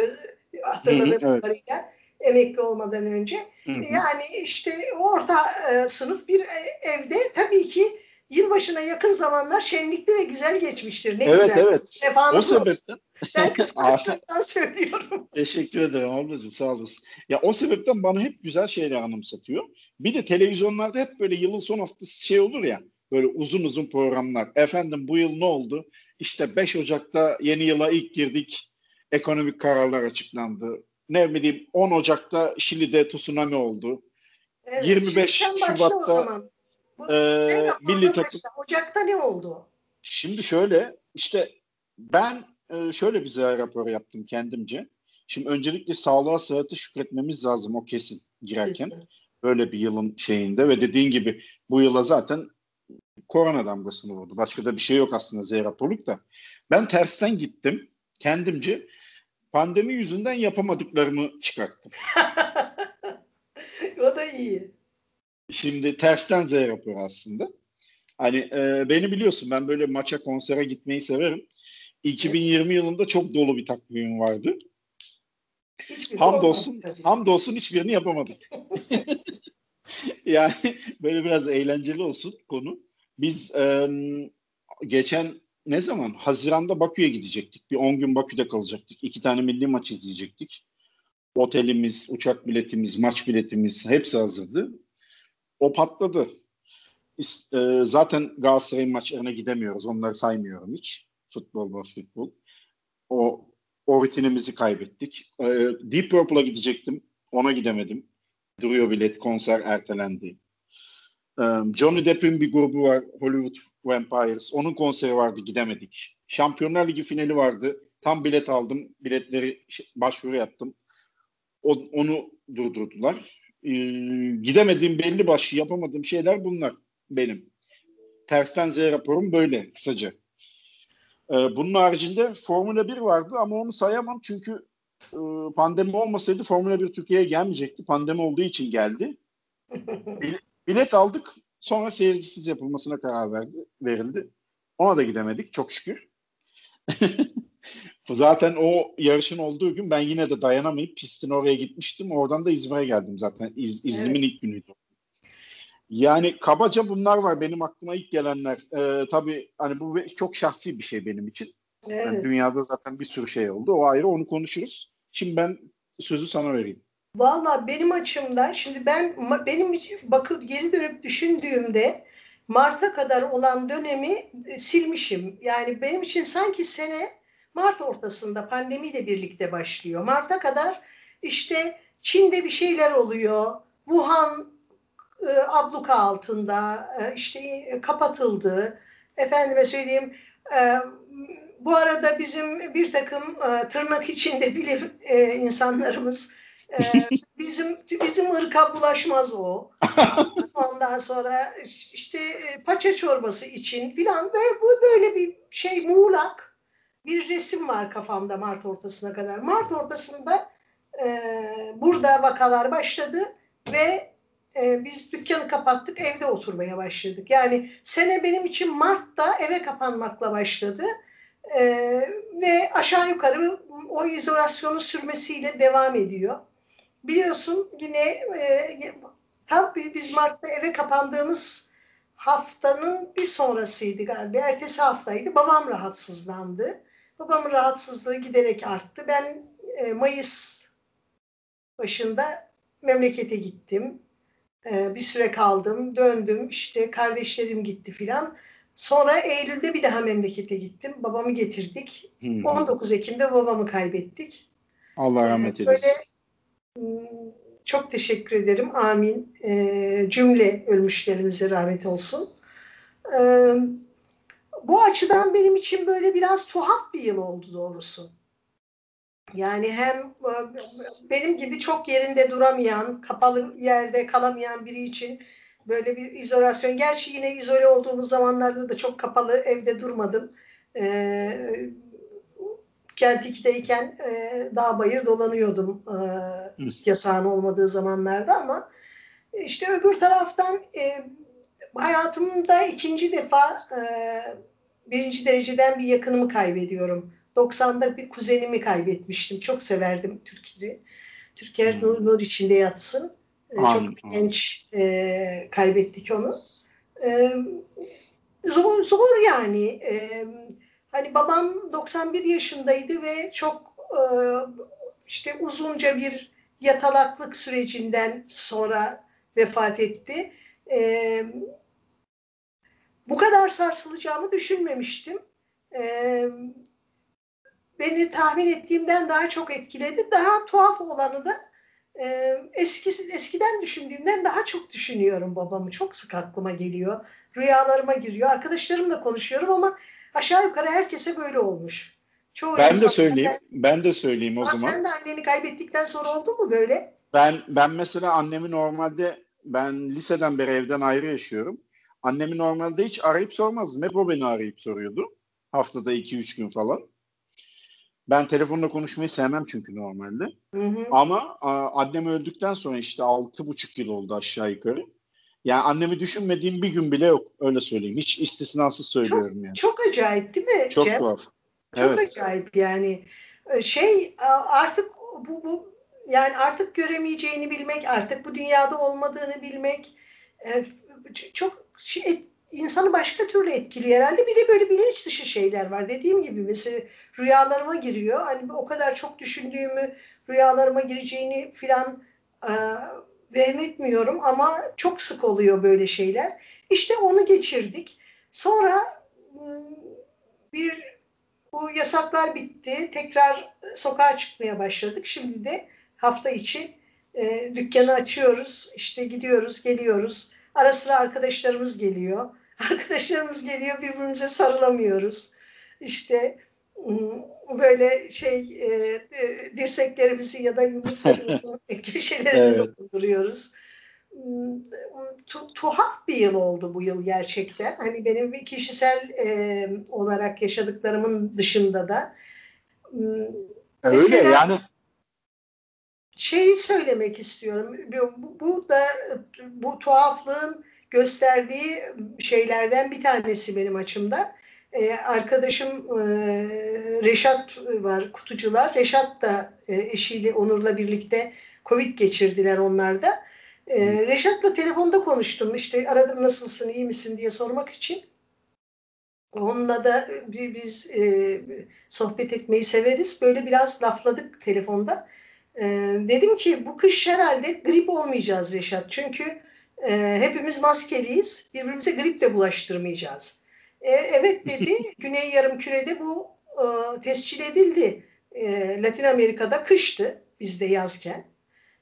hatırladığım evet. kadarıyla emekli olmadan önce. Hı hı. Yani işte orta e, sınıf bir e, evde tabii ki yılbaşına yakın zamanlar şenlikli ve güzel geçmiştir. Ne Evet, güzel. evet. O Sefanız olsun. sebepten Ben kıskançlıktan söylüyorum. Teşekkür ederim ablacığım sağ olasın. Ya o sebepten bana hep güzel şeyler anımsatıyor. Bir de televizyonlarda hep böyle yılın son haftası şey olur ya böyle uzun uzun programlar. Efendim bu yıl ne oldu? İşte 5 Ocak'ta yeni yıla ilk girdik. Ekonomik kararlar açıklandı. Ne bileyim 10 Ocak'ta Şili'de tsunami oldu. Evet, 25 şimdi sen başla o Şubat'ta, zaman. Bu, Ee, sen raporuna milli başla. Ocak'ta ne oldu? Şimdi şöyle işte ben e, şöyle bir ziyaret raporu yaptım kendimce. Şimdi öncelikle sağlığa sıhhate şükretmemiz lazım o kesin girerken. Kesin. Böyle bir yılın şeyinde ve dediğin gibi bu yıla zaten korona damgasını vurdu. Başka da bir şey yok aslında Z raporluk da. Ben tersten gittim. Kendimce pandemi yüzünden yapamadıklarımı çıkarttım. o da iyi. Şimdi tersten Z raporu aslında. Hani e, beni biliyorsun ben böyle maça konsere gitmeyi severim. 2020 yılında çok dolu bir takvimim vardı. Hiçbiri Hamdolsun, hamdolsun hiçbirini yapamadık. yani böyle biraz eğlenceli olsun konu. Biz e, geçen ne zaman? Haziran'da Bakü'ye gidecektik. Bir 10 gün Bakü'de kalacaktık. İki tane milli maç izleyecektik. Otelimiz, uçak biletimiz, maç biletimiz hepsi hazırdı. O patladı. e, zaten Galatasaray'ın maçlarına gidemiyoruz. Onları saymıyorum hiç. Futbol, basketbol. O, o rutinimizi kaybettik. E, Deep Purple'a gidecektim. Ona gidemedim. Duruyor bilet. Konser ertelendi. E, Johnny Depp'in bir grubu var. Hollywood Vampires. Onun konseri vardı. Gidemedik. Şampiyonlar Ligi finali vardı. Tam bilet aldım. Biletleri başvuru yaptım. O, onu durdurdular. Ee, gidemediğim belli başlı yapamadığım şeyler bunlar benim. Tersten Z raporum böyle kısaca. Ee, bunun haricinde Formula 1 vardı ama onu sayamam çünkü e, pandemi olmasaydı Formula 1 Türkiye'ye gelmeyecekti. Pandemi olduğu için geldi. Bilet aldık sonra seyircisiz yapılmasına karar verdi, verildi. Ona da gidemedik çok şükür. Zaten o yarışın olduğu gün ben yine de dayanamayıp pistin oraya gitmiştim. Oradan da İzmir'e geldim zaten. İz, İzlim'in evet. ilk günüydü. Yani kabaca bunlar var benim aklıma ilk gelenler. Ee, tabii hani bu çok şahsi bir şey benim için. Evet. Yani dünyada zaten bir sürü şey oldu. O ayrı onu konuşuruz. Şimdi ben sözü sana vereyim. Valla benim açımdan şimdi ben benim bakıp geri dönüp düşündüğümde Mart'a kadar olan dönemi e, silmişim. Yani benim için sanki sene Mart ortasında pandemiyle birlikte başlıyor. Mart'a kadar işte Çin'de bir şeyler oluyor. Wuhan e, abluka altında e, işte e, kapatıldı. Efendime söyleyeyim e, bu arada bizim bir takım e, tırnak içinde bilir e, insanlarımız e, bizim bizim ırka bulaşmaz o. Ondan sonra işte e, paça çorbası için filan ve bu böyle bir şey muğlak bir resim var kafamda Mart ortasına kadar. Mart ortasında e, burada vakalar başladı ve e, biz dükkanı kapattık, evde oturmaya başladık. Yani sene benim için Mart'ta eve kapanmakla başladı. E, ve aşağı yukarı o izolasyonu sürmesiyle devam ediyor. Biliyorsun yine e, tabii biz Mart'ta eve kapandığımız haftanın bir sonrasıydı galiba. Ertesi haftaydı. Babam rahatsızlandı. Babamın rahatsızlığı giderek arttı. Ben e, Mayıs başında memlekete gittim. E, bir süre kaldım, döndüm. İşte kardeşlerim gitti filan. Sonra Eylül'de bir daha memlekete gittim. Babamı getirdik. Hmm. 19 Ekim'de babamı kaybettik. Allah e, rahmet eylesin. Böyle hmm, çok teşekkür ederim. Amin. E, cümle ölmüşlerimize rahmet olsun. Bu açıdan benim için böyle biraz tuhaf bir yıl oldu doğrusu. Yani hem e, benim gibi çok yerinde duramayan, kapalı yerde kalamayan biri için böyle bir izolasyon. Gerçi yine izole olduğumuz zamanlarda da çok kapalı evde durmadım. Ee, Kent 2'deyken e, dağ bayır dolanıyordum e, yasağın olmadığı zamanlarda ama işte öbür taraftan e, hayatımda ikinci defa e, birinci dereceden bir yakınımı kaybediyorum. 90'da bir kuzenimi kaybetmiştim. Çok severdim Türkiye'yi. Türkiye hmm. nur, nur içinde yatsın. Ee, çok genç e, kaybettik onu. E, zor, zor yani. E, hani babam 91 yaşındaydı ve çok e, işte uzunca bir yatalaklık sürecinden sonra vefat etti. E, bu kadar sarsılacağımı düşünmemiştim. Ee, beni tahmin ettiğimden daha çok etkiledi. Daha tuhaf olanı da e, eski, eskiden düşündüğümden daha çok düşünüyorum babamı. Çok sık aklıma geliyor. Rüyalarıma giriyor. Arkadaşlarımla konuşuyorum ama aşağı yukarı herkese böyle olmuş. Çoğu ben de söyleyeyim. Ben, ben de söyleyeyim o Aa, zaman. Sen de anneni kaybettikten sonra oldu mu böyle? Ben ben mesela annemi normalde ben liseden beri evden ayrı yaşıyorum. Annemi normalde hiç arayıp sormazdım. Hep o beni arayıp soruyordu. Haftada 2-3 gün falan. Ben telefonla konuşmayı sevmem çünkü normalde. Hı hı. Ama a, annem öldükten sonra işte 6,5 yıl oldu aşağı yukarı. Yani annemi düşünmediğim bir gün bile yok. Öyle söyleyeyim. Hiç istisnasız söylüyorum çok, yani. Çok acayip değil mi Çok Cem? tuhaf. Çok evet. acayip yani. Ee, şey artık bu, bu yani artık göremeyeceğini bilmek, artık bu dünyada olmadığını bilmek e, çok şey, insanı başka türlü etkiliyor herhalde. Bir de böyle bilinç dışı şeyler var. Dediğim gibi mesela rüyalarıma giriyor. Hani o kadar çok düşündüğümü rüyalarıma gireceğini filan e, vehmetmiyorum ama çok sık oluyor böyle şeyler. İşte onu geçirdik. Sonra ıı, bir bu yasaklar bitti. Tekrar sokağa çıkmaya başladık. Şimdi de hafta içi e, dükkanı açıyoruz. İşte gidiyoruz, geliyoruz. Ara sıra arkadaşlarımız geliyor. Arkadaşlarımız geliyor, birbirimize sarılamıyoruz. İşte böyle şey e, e, dirseklerimizi ya da yumruklarımızı köşelerine evet. dokunduruyoruz. Tu, tuhaf bir yıl oldu bu yıl gerçekten. Hani benim bir kişisel e, olarak yaşadıklarımın dışında da. Öyle Mesela, yani. Şeyi söylemek istiyorum. Bu, bu da bu tuhaflığın gösterdiği şeylerden bir tanesi benim açımdan ee, arkadaşım e, Reşat var, kutucular. Reşat da e, eşiyle Onur'la birlikte Covid geçirdiler onlar da. E, Reşat'la telefonda konuştum. İşte aradım nasılsın, iyi misin diye sormak için. Onunla da biz e, sohbet etmeyi severiz. Böyle biraz lafladık telefonda. E, dedim ki bu kış herhalde grip olmayacağız Reşat. Çünkü e, hepimiz maskeliyiz. Birbirimize grip de bulaştırmayacağız. E, evet dedi. Güney yarım kürede bu e, tescil edildi. E, Latin Amerika'da kıştı bizde yazken.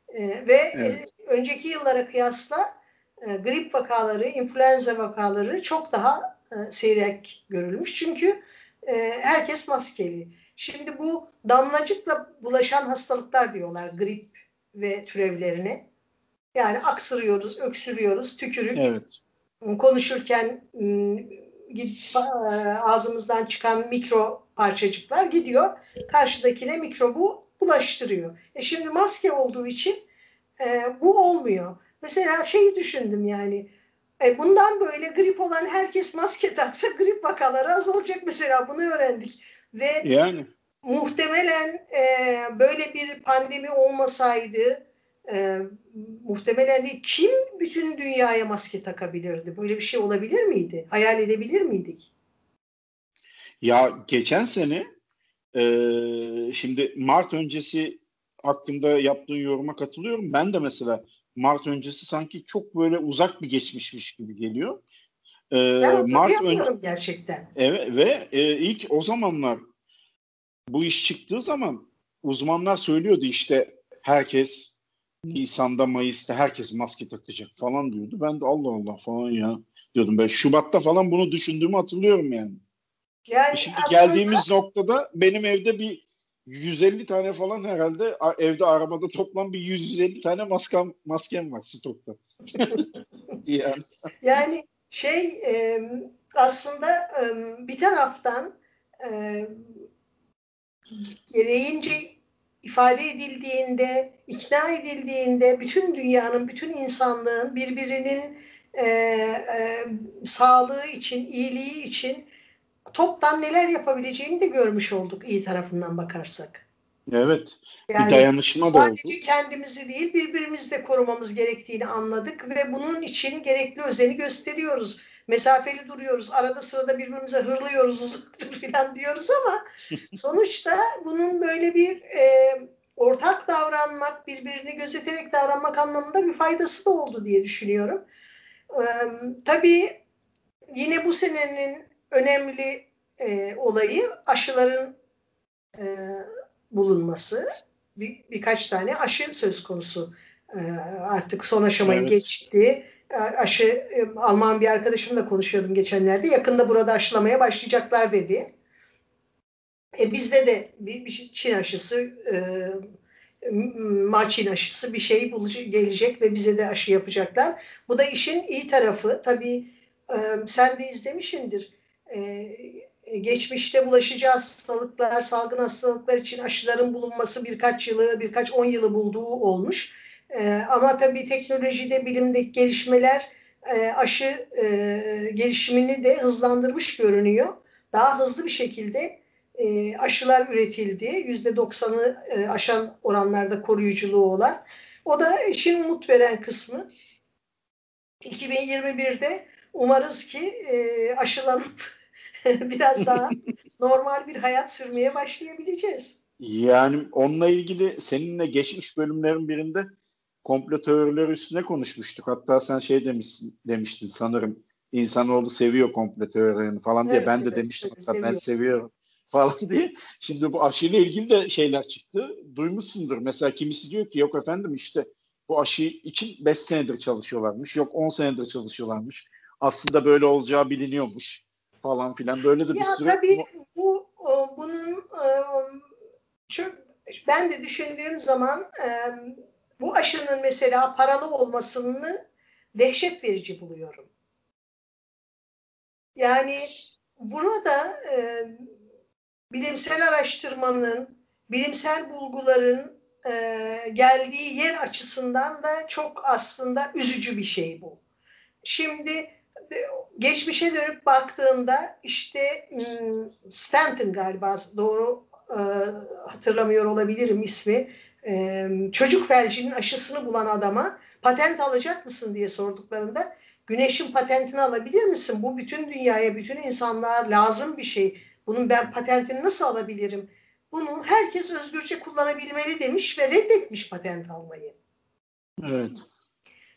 E, ve evet. e, önceki yıllara kıyasla e, grip vakaları, influenza vakaları çok daha e, seyrek görülmüş. Çünkü e, herkes maskeli. Şimdi bu damlacıkla bulaşan hastalıklar diyorlar grip ve türevlerine. Yani aksırıyoruz, öksürüyoruz, tükürük. Evet. Konuşurken e, ağzımızdan çıkan mikro parçacıklar gidiyor. Karşıdakine mikrobu bulaştırıyor. E şimdi maske olduğu için e, bu olmuyor. Mesela şeyi düşündüm yani e, bundan böyle grip olan herkes maske taksa grip vakaları azalacak mesela bunu öğrendik. Ve yani. muhtemelen e, böyle bir pandemi olmasaydı e, muhtemelen değil. Kim bütün dünyaya maske takabilirdi? Böyle bir şey olabilir miydi? Hayal edebilir miydik? Ya geçen sene e, şimdi Mart öncesi hakkında yaptığın yoruma katılıyorum. Ben de mesela Mart öncesi sanki çok böyle uzak bir geçmişmiş gibi geliyor. Ee, ben Mart önce gerçekten. Evet ve e, ilk o zamanlar bu iş çıktığı zaman uzmanlar söylüyordu işte herkes Nisan'da, Mayıs'ta herkes maske takacak falan diyordu. Ben de Allah Allah falan ya diyordum. Ben Şubat'ta falan bunu düşündüğümü hatırlıyorum yani. Yani e Şimdi aslında... geldiğimiz noktada benim evde bir 150 tane falan herhalde evde arabada toplam bir 150 tane maskem, maskem var stokta. yani. yani şey e, aslında e, bir taraftan e, gereğince ifade edildiğinde, ikna edildiğinde bütün dünyanın, bütün insanlığın birbirinin e, e, sağlığı için, iyiliği için toptan neler yapabileceğini de görmüş olduk iyi tarafından bakarsak. Evet. Yani bir dayanışma da oldu. Sadece kendimizi değil birbirimizi de korumamız gerektiğini anladık ve bunun için gerekli özeni gösteriyoruz mesafeli duruyoruz. Arada sırada birbirimize hırlıyoruz uzak dur falan diyoruz ama sonuçta bunun böyle bir e, ortak davranmak, birbirini gözeterek davranmak anlamında bir faydası da oldu diye düşünüyorum. E, tabii yine bu senenin önemli e, olayı aşıların e, bulunması. Bir, birkaç tane aşı söz konusu. E, artık son aşamayı evet. geçti aşı e, Alman bir arkadaşımla konuşuyordum geçenlerde. Yakında burada aşılamaya başlayacaklar dedi. E, bizde de bir, bir Çin aşısı e, Maçin aşısı bir şey bulacak, gelecek ve bize de aşı yapacaklar. Bu da işin iyi tarafı. Tabii e, sen de izlemişindir. E, geçmişte bulaşıcı hastalıklar, salgın hastalıklar için aşıların bulunması birkaç yılı, birkaç on yılı bulduğu olmuş e, ama tabii teknolojide, bilimdeki gelişmeler e, aşı e, gelişimini de hızlandırmış görünüyor. Daha hızlı bir şekilde e, aşılar üretildi. Yüzde doksanı e, aşan oranlarda koruyuculuğu olan. O da işin umut veren kısmı. 2021'de umarız ki e, aşılanıp biraz daha normal bir hayat sürmeye başlayabileceğiz. Yani onunla ilgili seninle geçmiş bölümlerin birinde komplo teorileri üstüne konuşmuştuk. Hatta sen şey demişsin, demiştin sanırım insanoğlu seviyor komplo teorilerini falan diye. Evet, ben de evet, demiştim evet, hatta seviyor. ben seviyorum falan diye. Şimdi bu aşıyla ilgili de şeyler çıktı. Duymuşsundur. Mesela kimisi diyor ki yok efendim işte bu aşı için 5 senedir çalışıyorlarmış. Yok 10 senedir çalışıyorlarmış. Aslında böyle olacağı biliniyormuş falan filan. Böyle de bir Ya sürü tabii bu o, bunun e, çok ben de düşündüğüm zaman e, bu aşının mesela paralı olmasını dehşet verici buluyorum. Yani burada e, bilimsel araştırmanın, bilimsel bulguların e, geldiği yer açısından da çok aslında üzücü bir şey bu. Şimdi e, geçmişe dönüp baktığında işte hmm, Stanton galiba doğru e, hatırlamıyor olabilirim ismi. E, çocuk felcinin aşısını bulan adama patent alacak mısın diye sorduklarında güneşin patentini alabilir misin? Bu bütün dünyaya, bütün insanlığa lazım bir şey. Bunun ben patentini nasıl alabilirim? Bunu herkes özgürce kullanabilmeli demiş ve reddetmiş patent almayı. Evet.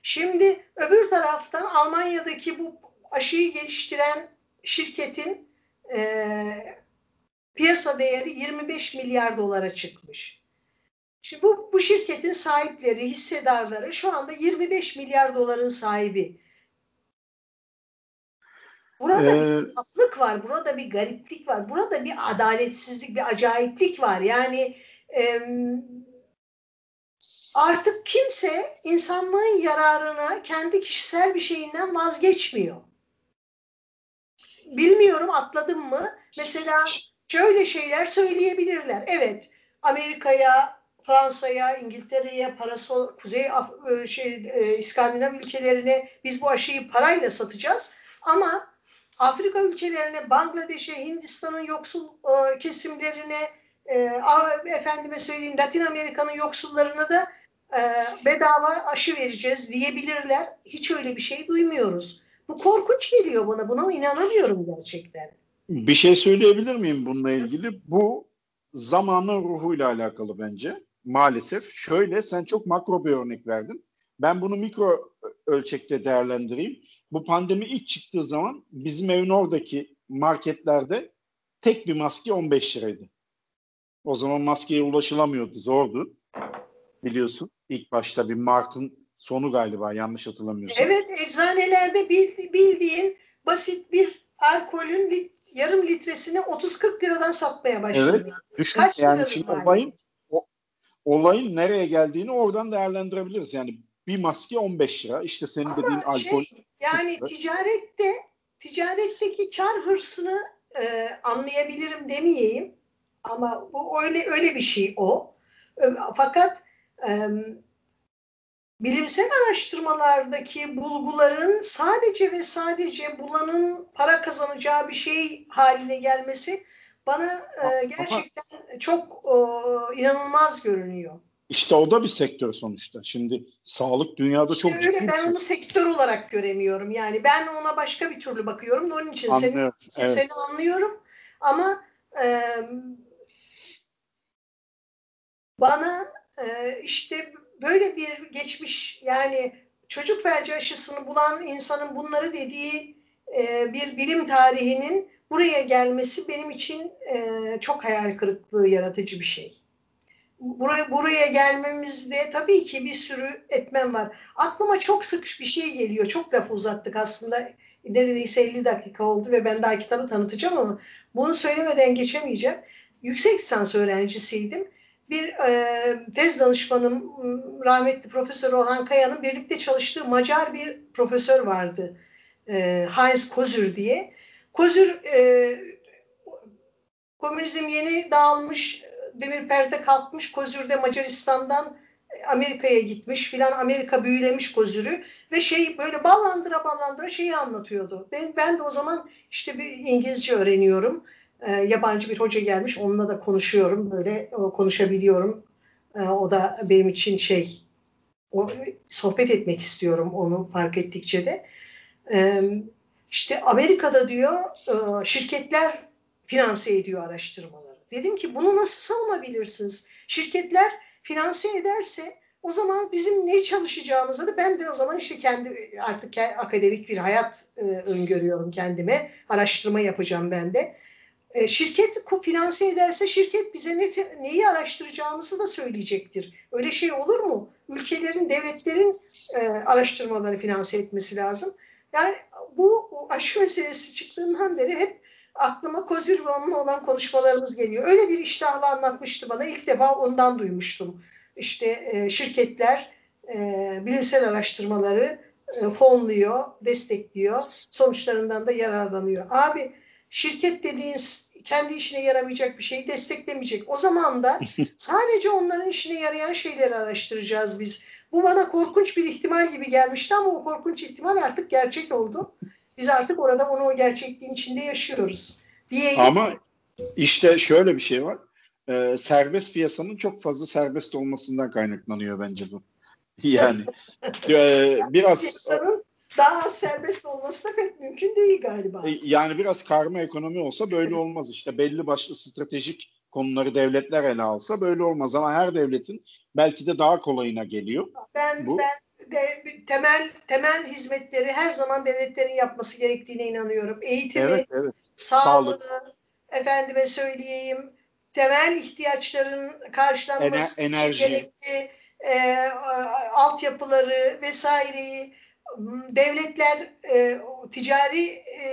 Şimdi öbür taraftan Almanya'daki bu aşıyı geliştiren şirketin e, piyasa değeri 25 milyar dolara çıkmış. Şimdi bu, bu şirketin sahipleri, hissedarları şu anda 25 milyar doların sahibi. Burada Ee, bir tuhaflık var, burada bir gariplik var, burada bir adaletsizlik, bir acayiplik var. Yani e, artık kimse insanlığın yararına kendi kişisel bir şeyinden vazgeçmiyor. Bilmiyorum atladım mı? Mesela şöyle şeyler söyleyebilirler. Evet, Amerika'ya, Fransa'ya, İngiltere'ye, parası Kuzey Af- e, şey e, İskandinav ülkelerine biz bu aşıyı parayla satacağız. Ama Afrika ülkelerine, Bangladeş'e, Hindistan'ın yoksul e, kesimlerine, e, efendime söyleyeyim Latin Amerika'nın yoksullarına da e, bedava aşı vereceğiz diyebilirler. Hiç öyle bir şey duymuyoruz. Bu korkunç geliyor bana. Buna inanamıyorum gerçekten. Bir şey söyleyebilir miyim bununla ilgili? Bu zamanın ruhuyla alakalı bence. Maalesef. Şöyle sen çok makro bir örnek verdin. Ben bunu mikro ölçekte değerlendireyim. Bu pandemi ilk çıktığı zaman bizim evin oradaki marketlerde tek bir maske 15 liraydı. O zaman maskeye ulaşılamıyordu, zordu. Biliyorsun ilk başta bir Mart'ın sonu galiba yanlış hatırlamıyorsam. Evet eczanelerde bildiğin basit bir alkolün lit, yarım litresini 30-40 liradan satmaya başladı. Evet. Düşün Kaç yani şimdi olayın, o- olayın nereye geldiğini oradan değerlendirebiliriz. Yani bir maske 15 lira. İşte senin dediğin Ama alkol. şey, yani Evet. ticarette ticaretteki kar hırsını e, anlayabilirim demeyeyim ama bu öyle öyle bir şey o. Ö- Fakat e, bilimsel araştırmalardaki bulguların sadece ve sadece bulanın para kazanacağı bir şey haline gelmesi bana e, Ama- gerçekten çok e, inanılmaz görünüyor. İşte o da bir sektör sonuçta. Şimdi sağlık dünyada İşte çok öyle ciddi ben onu sektör olarak göremiyorum. Yani ben ona başka bir türlü bakıyorum. Onun için seni, Anlıyorum. Evet. seni anlıyorum. Ama e, bana e, işte böyle bir geçmiş yani çocuk felci aşısını bulan insanın bunları dediği e, bir bilim tarihinin buraya gelmesi benim için e, çok hayal kırıklığı yaratıcı bir şey. Buraya, buraya gelmemizde tabii ki bir sürü etmen var. Aklıma çok sık bir şey geliyor. Çok laf uzattık aslında. Neredeyse 50 dakika oldu ve ben daha kitabı tanıtacağım ama bunu söylemeden geçemeyeceğim. Yüksek lisans öğrencisiydim. Bir e, tez danışmanım rahmetli Profesör Orhan Kaya'nın birlikte çalıştığı Macar bir profesör vardı. E, Heinz Kozür diye. Kozür e, komünizm yeni dağılmış, demir perde kalkmış. Kozür de Macaristan'dan Amerika'ya gitmiş filan. Amerika büyülemiş Kozür'ü ve şey böyle ballandıra ballandıra şeyi anlatıyordu. Ben, ben de o zaman işte bir İngilizce öğreniyorum. E, yabancı bir hoca gelmiş. Onunla da konuşuyorum. Böyle o, konuşabiliyorum. E, o da benim için şey o, sohbet etmek istiyorum onu fark ettikçe de. E, işte Amerika'da diyor e, şirketler finanse ediyor araştırmaları. Dedim ki bunu nasıl savunabilirsiniz? Şirketler finanse ederse o zaman bizim ne çalışacağımızı da ben de o zaman işte kendi artık akademik bir hayat e, öngörüyorum kendime. Araştırma yapacağım ben de. E, şirket finanse ederse şirket bize ne, neyi araştıracağımızı da söyleyecektir. Öyle şey olur mu? Ülkelerin, devletlerin e, araştırmaları finanse etmesi lazım. Yani bu aşı meselesi çıktığından beri hep aklıma Kozir ve onunla olan konuşmalarımız geliyor. Öyle bir iştahla anlatmıştı bana. İlk defa ondan duymuştum. İşte e, şirketler e, bilimsel araştırmaları e, fonluyor, destekliyor. Sonuçlarından da yararlanıyor. Abi şirket dediğin kendi işine yaramayacak bir şeyi desteklemeyecek. O zaman da sadece onların işine yarayan şeyleri araştıracağız biz. Bu bana korkunç bir ihtimal gibi gelmişti ama o korkunç ihtimal artık gerçek oldu. Biz artık orada onu o gerçekliğin içinde yaşıyoruz. Diyeyim. Ama işte şöyle bir şey var. Ee, serbest piyasanın çok fazla serbest olmasından kaynaklanıyor bence bu. Yani e, biraz daha serbest olması da pek mümkün değil galiba. E, yani biraz karma ekonomi olsa böyle olmaz işte. Belli başlı stratejik konuları devletler ele alsa böyle olmaz ama her devletin belki de daha kolayına geliyor. Ben bu. ben de temel temel hizmetleri her zaman devletlerin yapması gerektiğine inanıyorum. Eğitimi, evet, evet. sağlığı, Sağlık. efendime söyleyeyim, temel ihtiyaçların karşılanması Ener, için gerekli e, altyapıları vesaireyi devletler e, ticari e,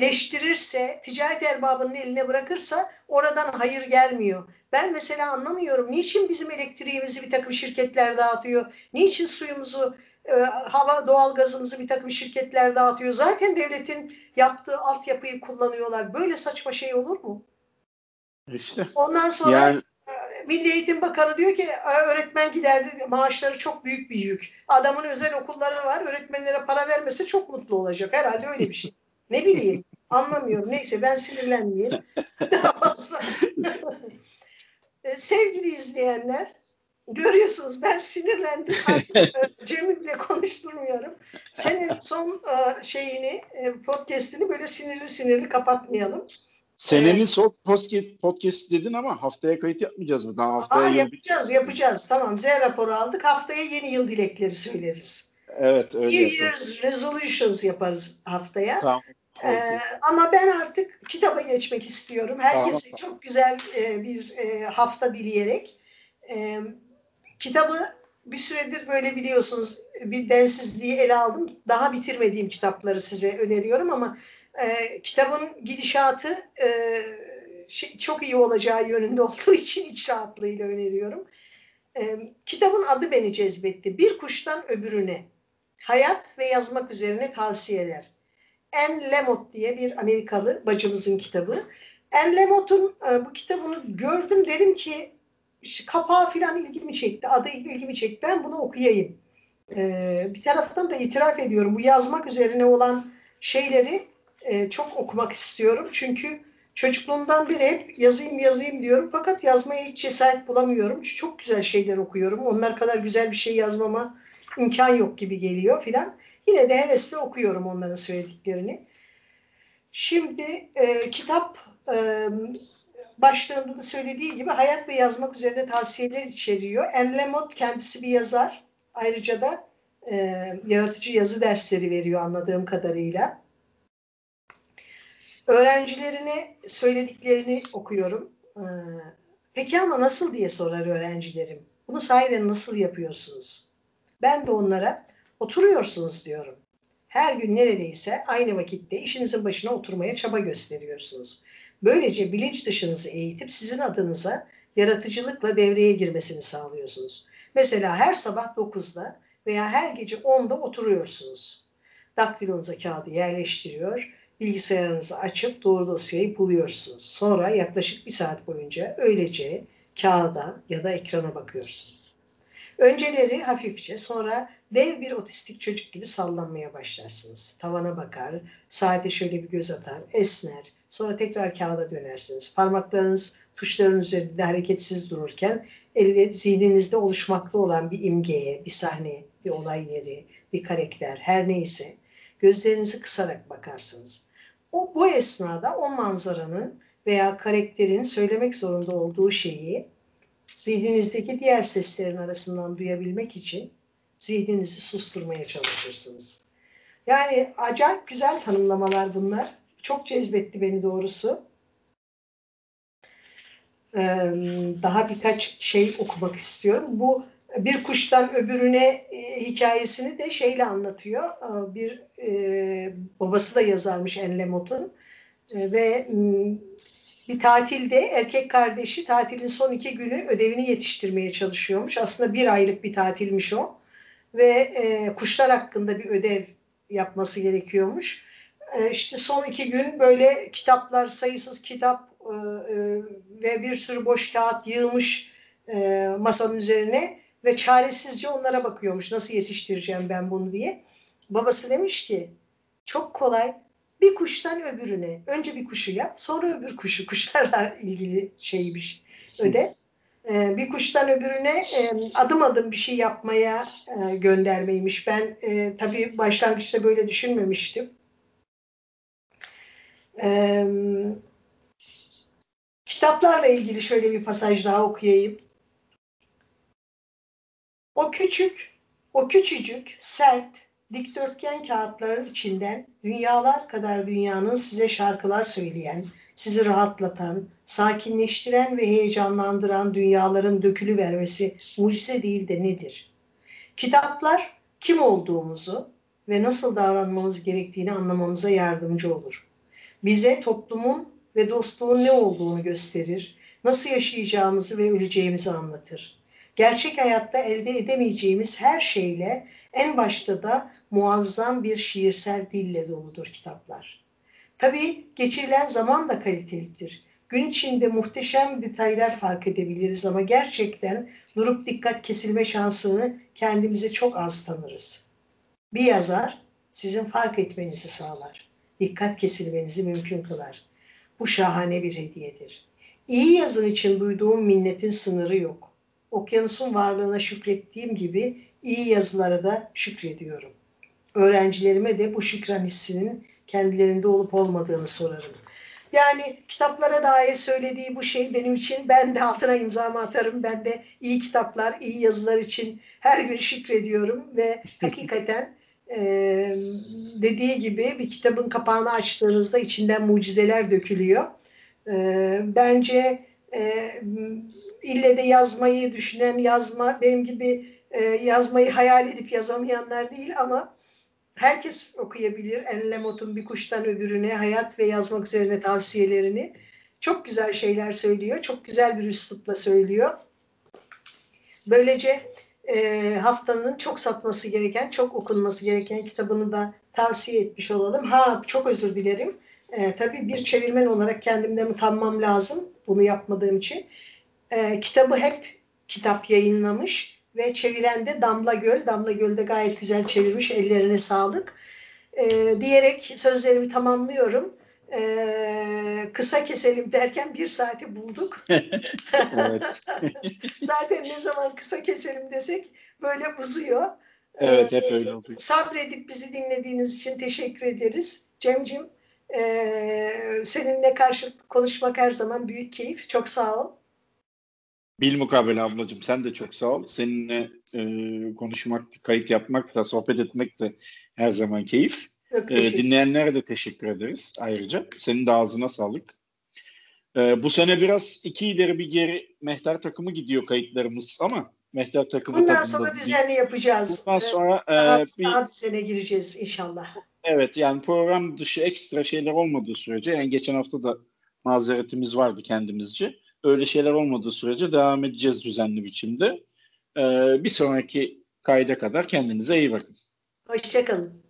leştirirse, ticaret erbabının eline bırakırsa oradan hayır gelmiyor. Ben mesela anlamıyorum. Niçin bizim elektriğimizi bir takım şirketler dağıtıyor? Niçin suyumuzu, e, hava doğalgazımızı bir takım şirketler dağıtıyor? Zaten devletin yaptığı altyapıyı kullanıyorlar. Böyle saçma şey olur mu? İşte. Ondan sonra yani... Milli Eğitim Bakanı diyor ki öğretmen giderdi maaşları çok büyük bir yük. Adamın özel okulları var öğretmenlere para vermesi çok mutlu olacak. Herhalde öyle bir şey. Ne bileyim anlamıyorum. Neyse ben sinirlenmeyeyim. Daha fazla. E, sevgili izleyenler görüyorsunuz ben sinirlendim. Cemil'le konuşturmuyorum. Senin son e, şeyini podcastini böyle sinirli sinirli kapatmayalım. Senenin evet. son podcast, podcast dedin ama haftaya kayıt yapmayacağız mı? Daha haftaya Aa, yapacağız, bir... yapacağız. Tamam, Z raporu aldık. Haftaya yeni yıl dilekleri söyleriz. Evet, öyle New Year's resolutions yaparız haftaya. Tamam. Ee, ama ben artık kitaba geçmek istiyorum. Herkese tamam. çok güzel e, bir e, hafta dileyerek. E, kitabı bir süredir böyle biliyorsunuz bir densizliği ele aldım. Daha bitirmediğim kitapları size öneriyorum ama e, kitabın gidişatı e, çok iyi olacağı yönünde olduğu için iç rahatlığıyla öneriyorum. E, kitabın adı beni cezbetti. Bir kuştan öbürüne. Hayat ve yazmak üzerine tavsiyeler. Anne Lamott diye bir Amerikalı bacımızın kitabı. Anne Lamott'un e, bu kitabını gördüm dedim ki kapağı filan ilgimi çekti. Adı ilgimi çekti. Ben bunu okuyayım. Ee, bir taraftan da itiraf ediyorum. Bu yazmak üzerine olan şeyleri e, çok okumak istiyorum. Çünkü çocukluğumdan beri hep yazayım yazayım diyorum. Fakat yazmaya hiç cesaret bulamıyorum. Çünkü çok güzel şeyler okuyorum. Onlar kadar güzel bir şey yazmama imkan yok gibi geliyor filan. Yine de hevesle okuyorum onların söylediklerini. Şimdi e, kitap e, başlığında da söylediği gibi hayat ve yazmak üzerine tavsiyeler içeriyor. Anne Lamott kendisi bir yazar. Ayrıca da e, yaratıcı yazı dersleri veriyor anladığım kadarıyla. Öğrencilerine söylediklerini okuyorum. Ee, peki ama nasıl diye sorar öğrencilerim. Bunu sahiden nasıl yapıyorsunuz? Ben de onlara oturuyorsunuz diyorum. Her gün neredeyse aynı vakitte işinizin başına oturmaya çaba gösteriyorsunuz. Böylece bilinç dışınızı eğitip sizin adınıza yaratıcılıkla devreye girmesini sağlıyorsunuz. Mesela her sabah 9'da veya her gece 10'da oturuyorsunuz. Daktilonuza kağıdı yerleştiriyor bilgisayarınızı açıp doğru dosyayı buluyorsunuz. Sonra yaklaşık bir saat boyunca öylece kağıda ya da ekrana bakıyorsunuz. Önceleri hafifçe sonra dev bir otistik çocuk gibi sallanmaya başlarsınız. Tavana bakar, saate şöyle bir göz atar, esner. Sonra tekrar kağıda dönersiniz. Parmaklarınız tuşların üzerinde hareketsiz dururken elle, zihninizde oluşmakta olan bir imgeye, bir sahne, bir olay yeri, bir karakter her neyse gözlerinizi kısarak bakarsınız. O bu esnada o manzaranın veya karakterin söylemek zorunda olduğu şeyi Zihninizdeki diğer seslerin arasından duyabilmek için zihninizi susturmaya çalışırsınız. Yani acayip güzel tanımlamalar bunlar. Çok cezbetti beni doğrusu. Daha birkaç şey okumak istiyorum. Bu bir kuştan öbürüne e, hikayesini de şeyle anlatıyor. Bir e, babası da yazarmış Enlemot'un e, ve bir tatilde erkek kardeşi tatilin son iki günü ödevini yetiştirmeye çalışıyormuş. Aslında bir aylık bir tatilmiş o ve e, kuşlar hakkında bir ödev yapması gerekiyormuş. E, işte son iki gün böyle kitaplar, sayısız kitap e, e, ve bir sürü boş kağıt yığmış e, masanın üzerine ve çaresizce onlara bakıyormuş. Nasıl yetiştireceğim ben bunu diye. Babası demiş ki çok kolay bir kuştan öbürüne. Önce bir kuşu yap, sonra öbür kuşu. Kuşlarla ilgili şeymiş öde. Ee, bir kuştan öbürüne e, adım adım bir şey yapmaya e, göndermeymiş. Ben e, tabii başlangıçta böyle düşünmemiştim. Kitaplarla ilgili şöyle bir pasaj daha okuyayım. O küçük, o küçücük, sert, dikdörtgen kağıtların içinden dünyalar kadar dünyanın size şarkılar söyleyen, sizi rahatlatan, sakinleştiren ve heyecanlandıran dünyaların dökülü vermesi mucize değil de nedir? Kitaplar kim olduğumuzu ve nasıl davranmamız gerektiğini anlamamıza yardımcı olur. Bize toplumun ve dostluğun ne olduğunu gösterir, nasıl yaşayacağımızı ve öleceğimizi anlatır gerçek hayatta elde edemeyeceğimiz her şeyle en başta da muazzam bir şiirsel dille doludur kitaplar. Tabii geçirilen zaman da kalitelidir. Gün içinde muhteşem detaylar fark edebiliriz ama gerçekten durup dikkat kesilme şansını kendimize çok az tanırız. Bir yazar sizin fark etmenizi sağlar. Dikkat kesilmenizi mümkün kılar. Bu şahane bir hediyedir. İyi yazın için duyduğum minnetin sınırı yok okyanusun varlığına şükrettiğim gibi iyi yazılara da şükrediyorum. Öğrencilerime de bu şükran hissinin kendilerinde olup olmadığını sorarım. Yani kitaplara dair söylediği bu şey benim için ben de altına imzamı atarım. Ben de iyi kitaplar, iyi yazılar için her gün şükrediyorum ve hakikaten e, dediği gibi bir kitabın kapağını açtığınızda içinden mucizeler dökülüyor. E, bence e, ille de yazmayı düşünen, yazma benim gibi e, yazmayı hayal edip yazamayanlar değil ama herkes okuyabilir. Enle Mot'un bir kuştan öbürüne hayat ve yazmak üzerine tavsiyelerini. Çok güzel şeyler söylüyor. Çok güzel bir üslupla söylüyor. Böylece e, haftanın çok satması gereken, çok okunması gereken kitabını da tavsiye etmiş olalım. Ha çok özür dilerim. E, tabii bir çevirmen olarak kendimden utanmam lazım bunu yapmadığım için. E, kitabı hep kitap yayınlamış ve çeviren de Damla Göl. Damla Göl de gayet güzel çevirmiş. Ellerine sağlık. E, diyerek sözlerimi tamamlıyorum. E, kısa keselim derken bir saati bulduk. Zaten ne zaman kısa keselim desek böyle uzuyor. Evet hep öyle oluyor. Sabredip bizi dinlediğiniz için teşekkür ederiz. Cemcim ee, seninle karşı konuşmak her zaman büyük keyif. Çok sağ ol. Bilmukabele ablacığım sen de çok sağ ol. Seninle e, konuşmak, kayıt yapmak da, sohbet etmek de her zaman keyif. E, dinleyenlere de teşekkür ederiz ayrıca. Senin de ağzına sağlık. E, bu sene biraz iki ileri bir geri mehter takımı gidiyor kayıtlarımız ama mehter takımı Bundan sonra düzenli yapacağız. Bundan sonra e, daha, bir, daha düzene gireceğiz inşallah. Evet yani program dışı ekstra şeyler olmadığı sürece yani geçen hafta da mazeretimiz vardı kendimizce. Öyle şeyler olmadığı sürece devam edeceğiz düzenli biçimde. Ee, bir sonraki kayda kadar kendinize iyi bakın. Hoşçakalın.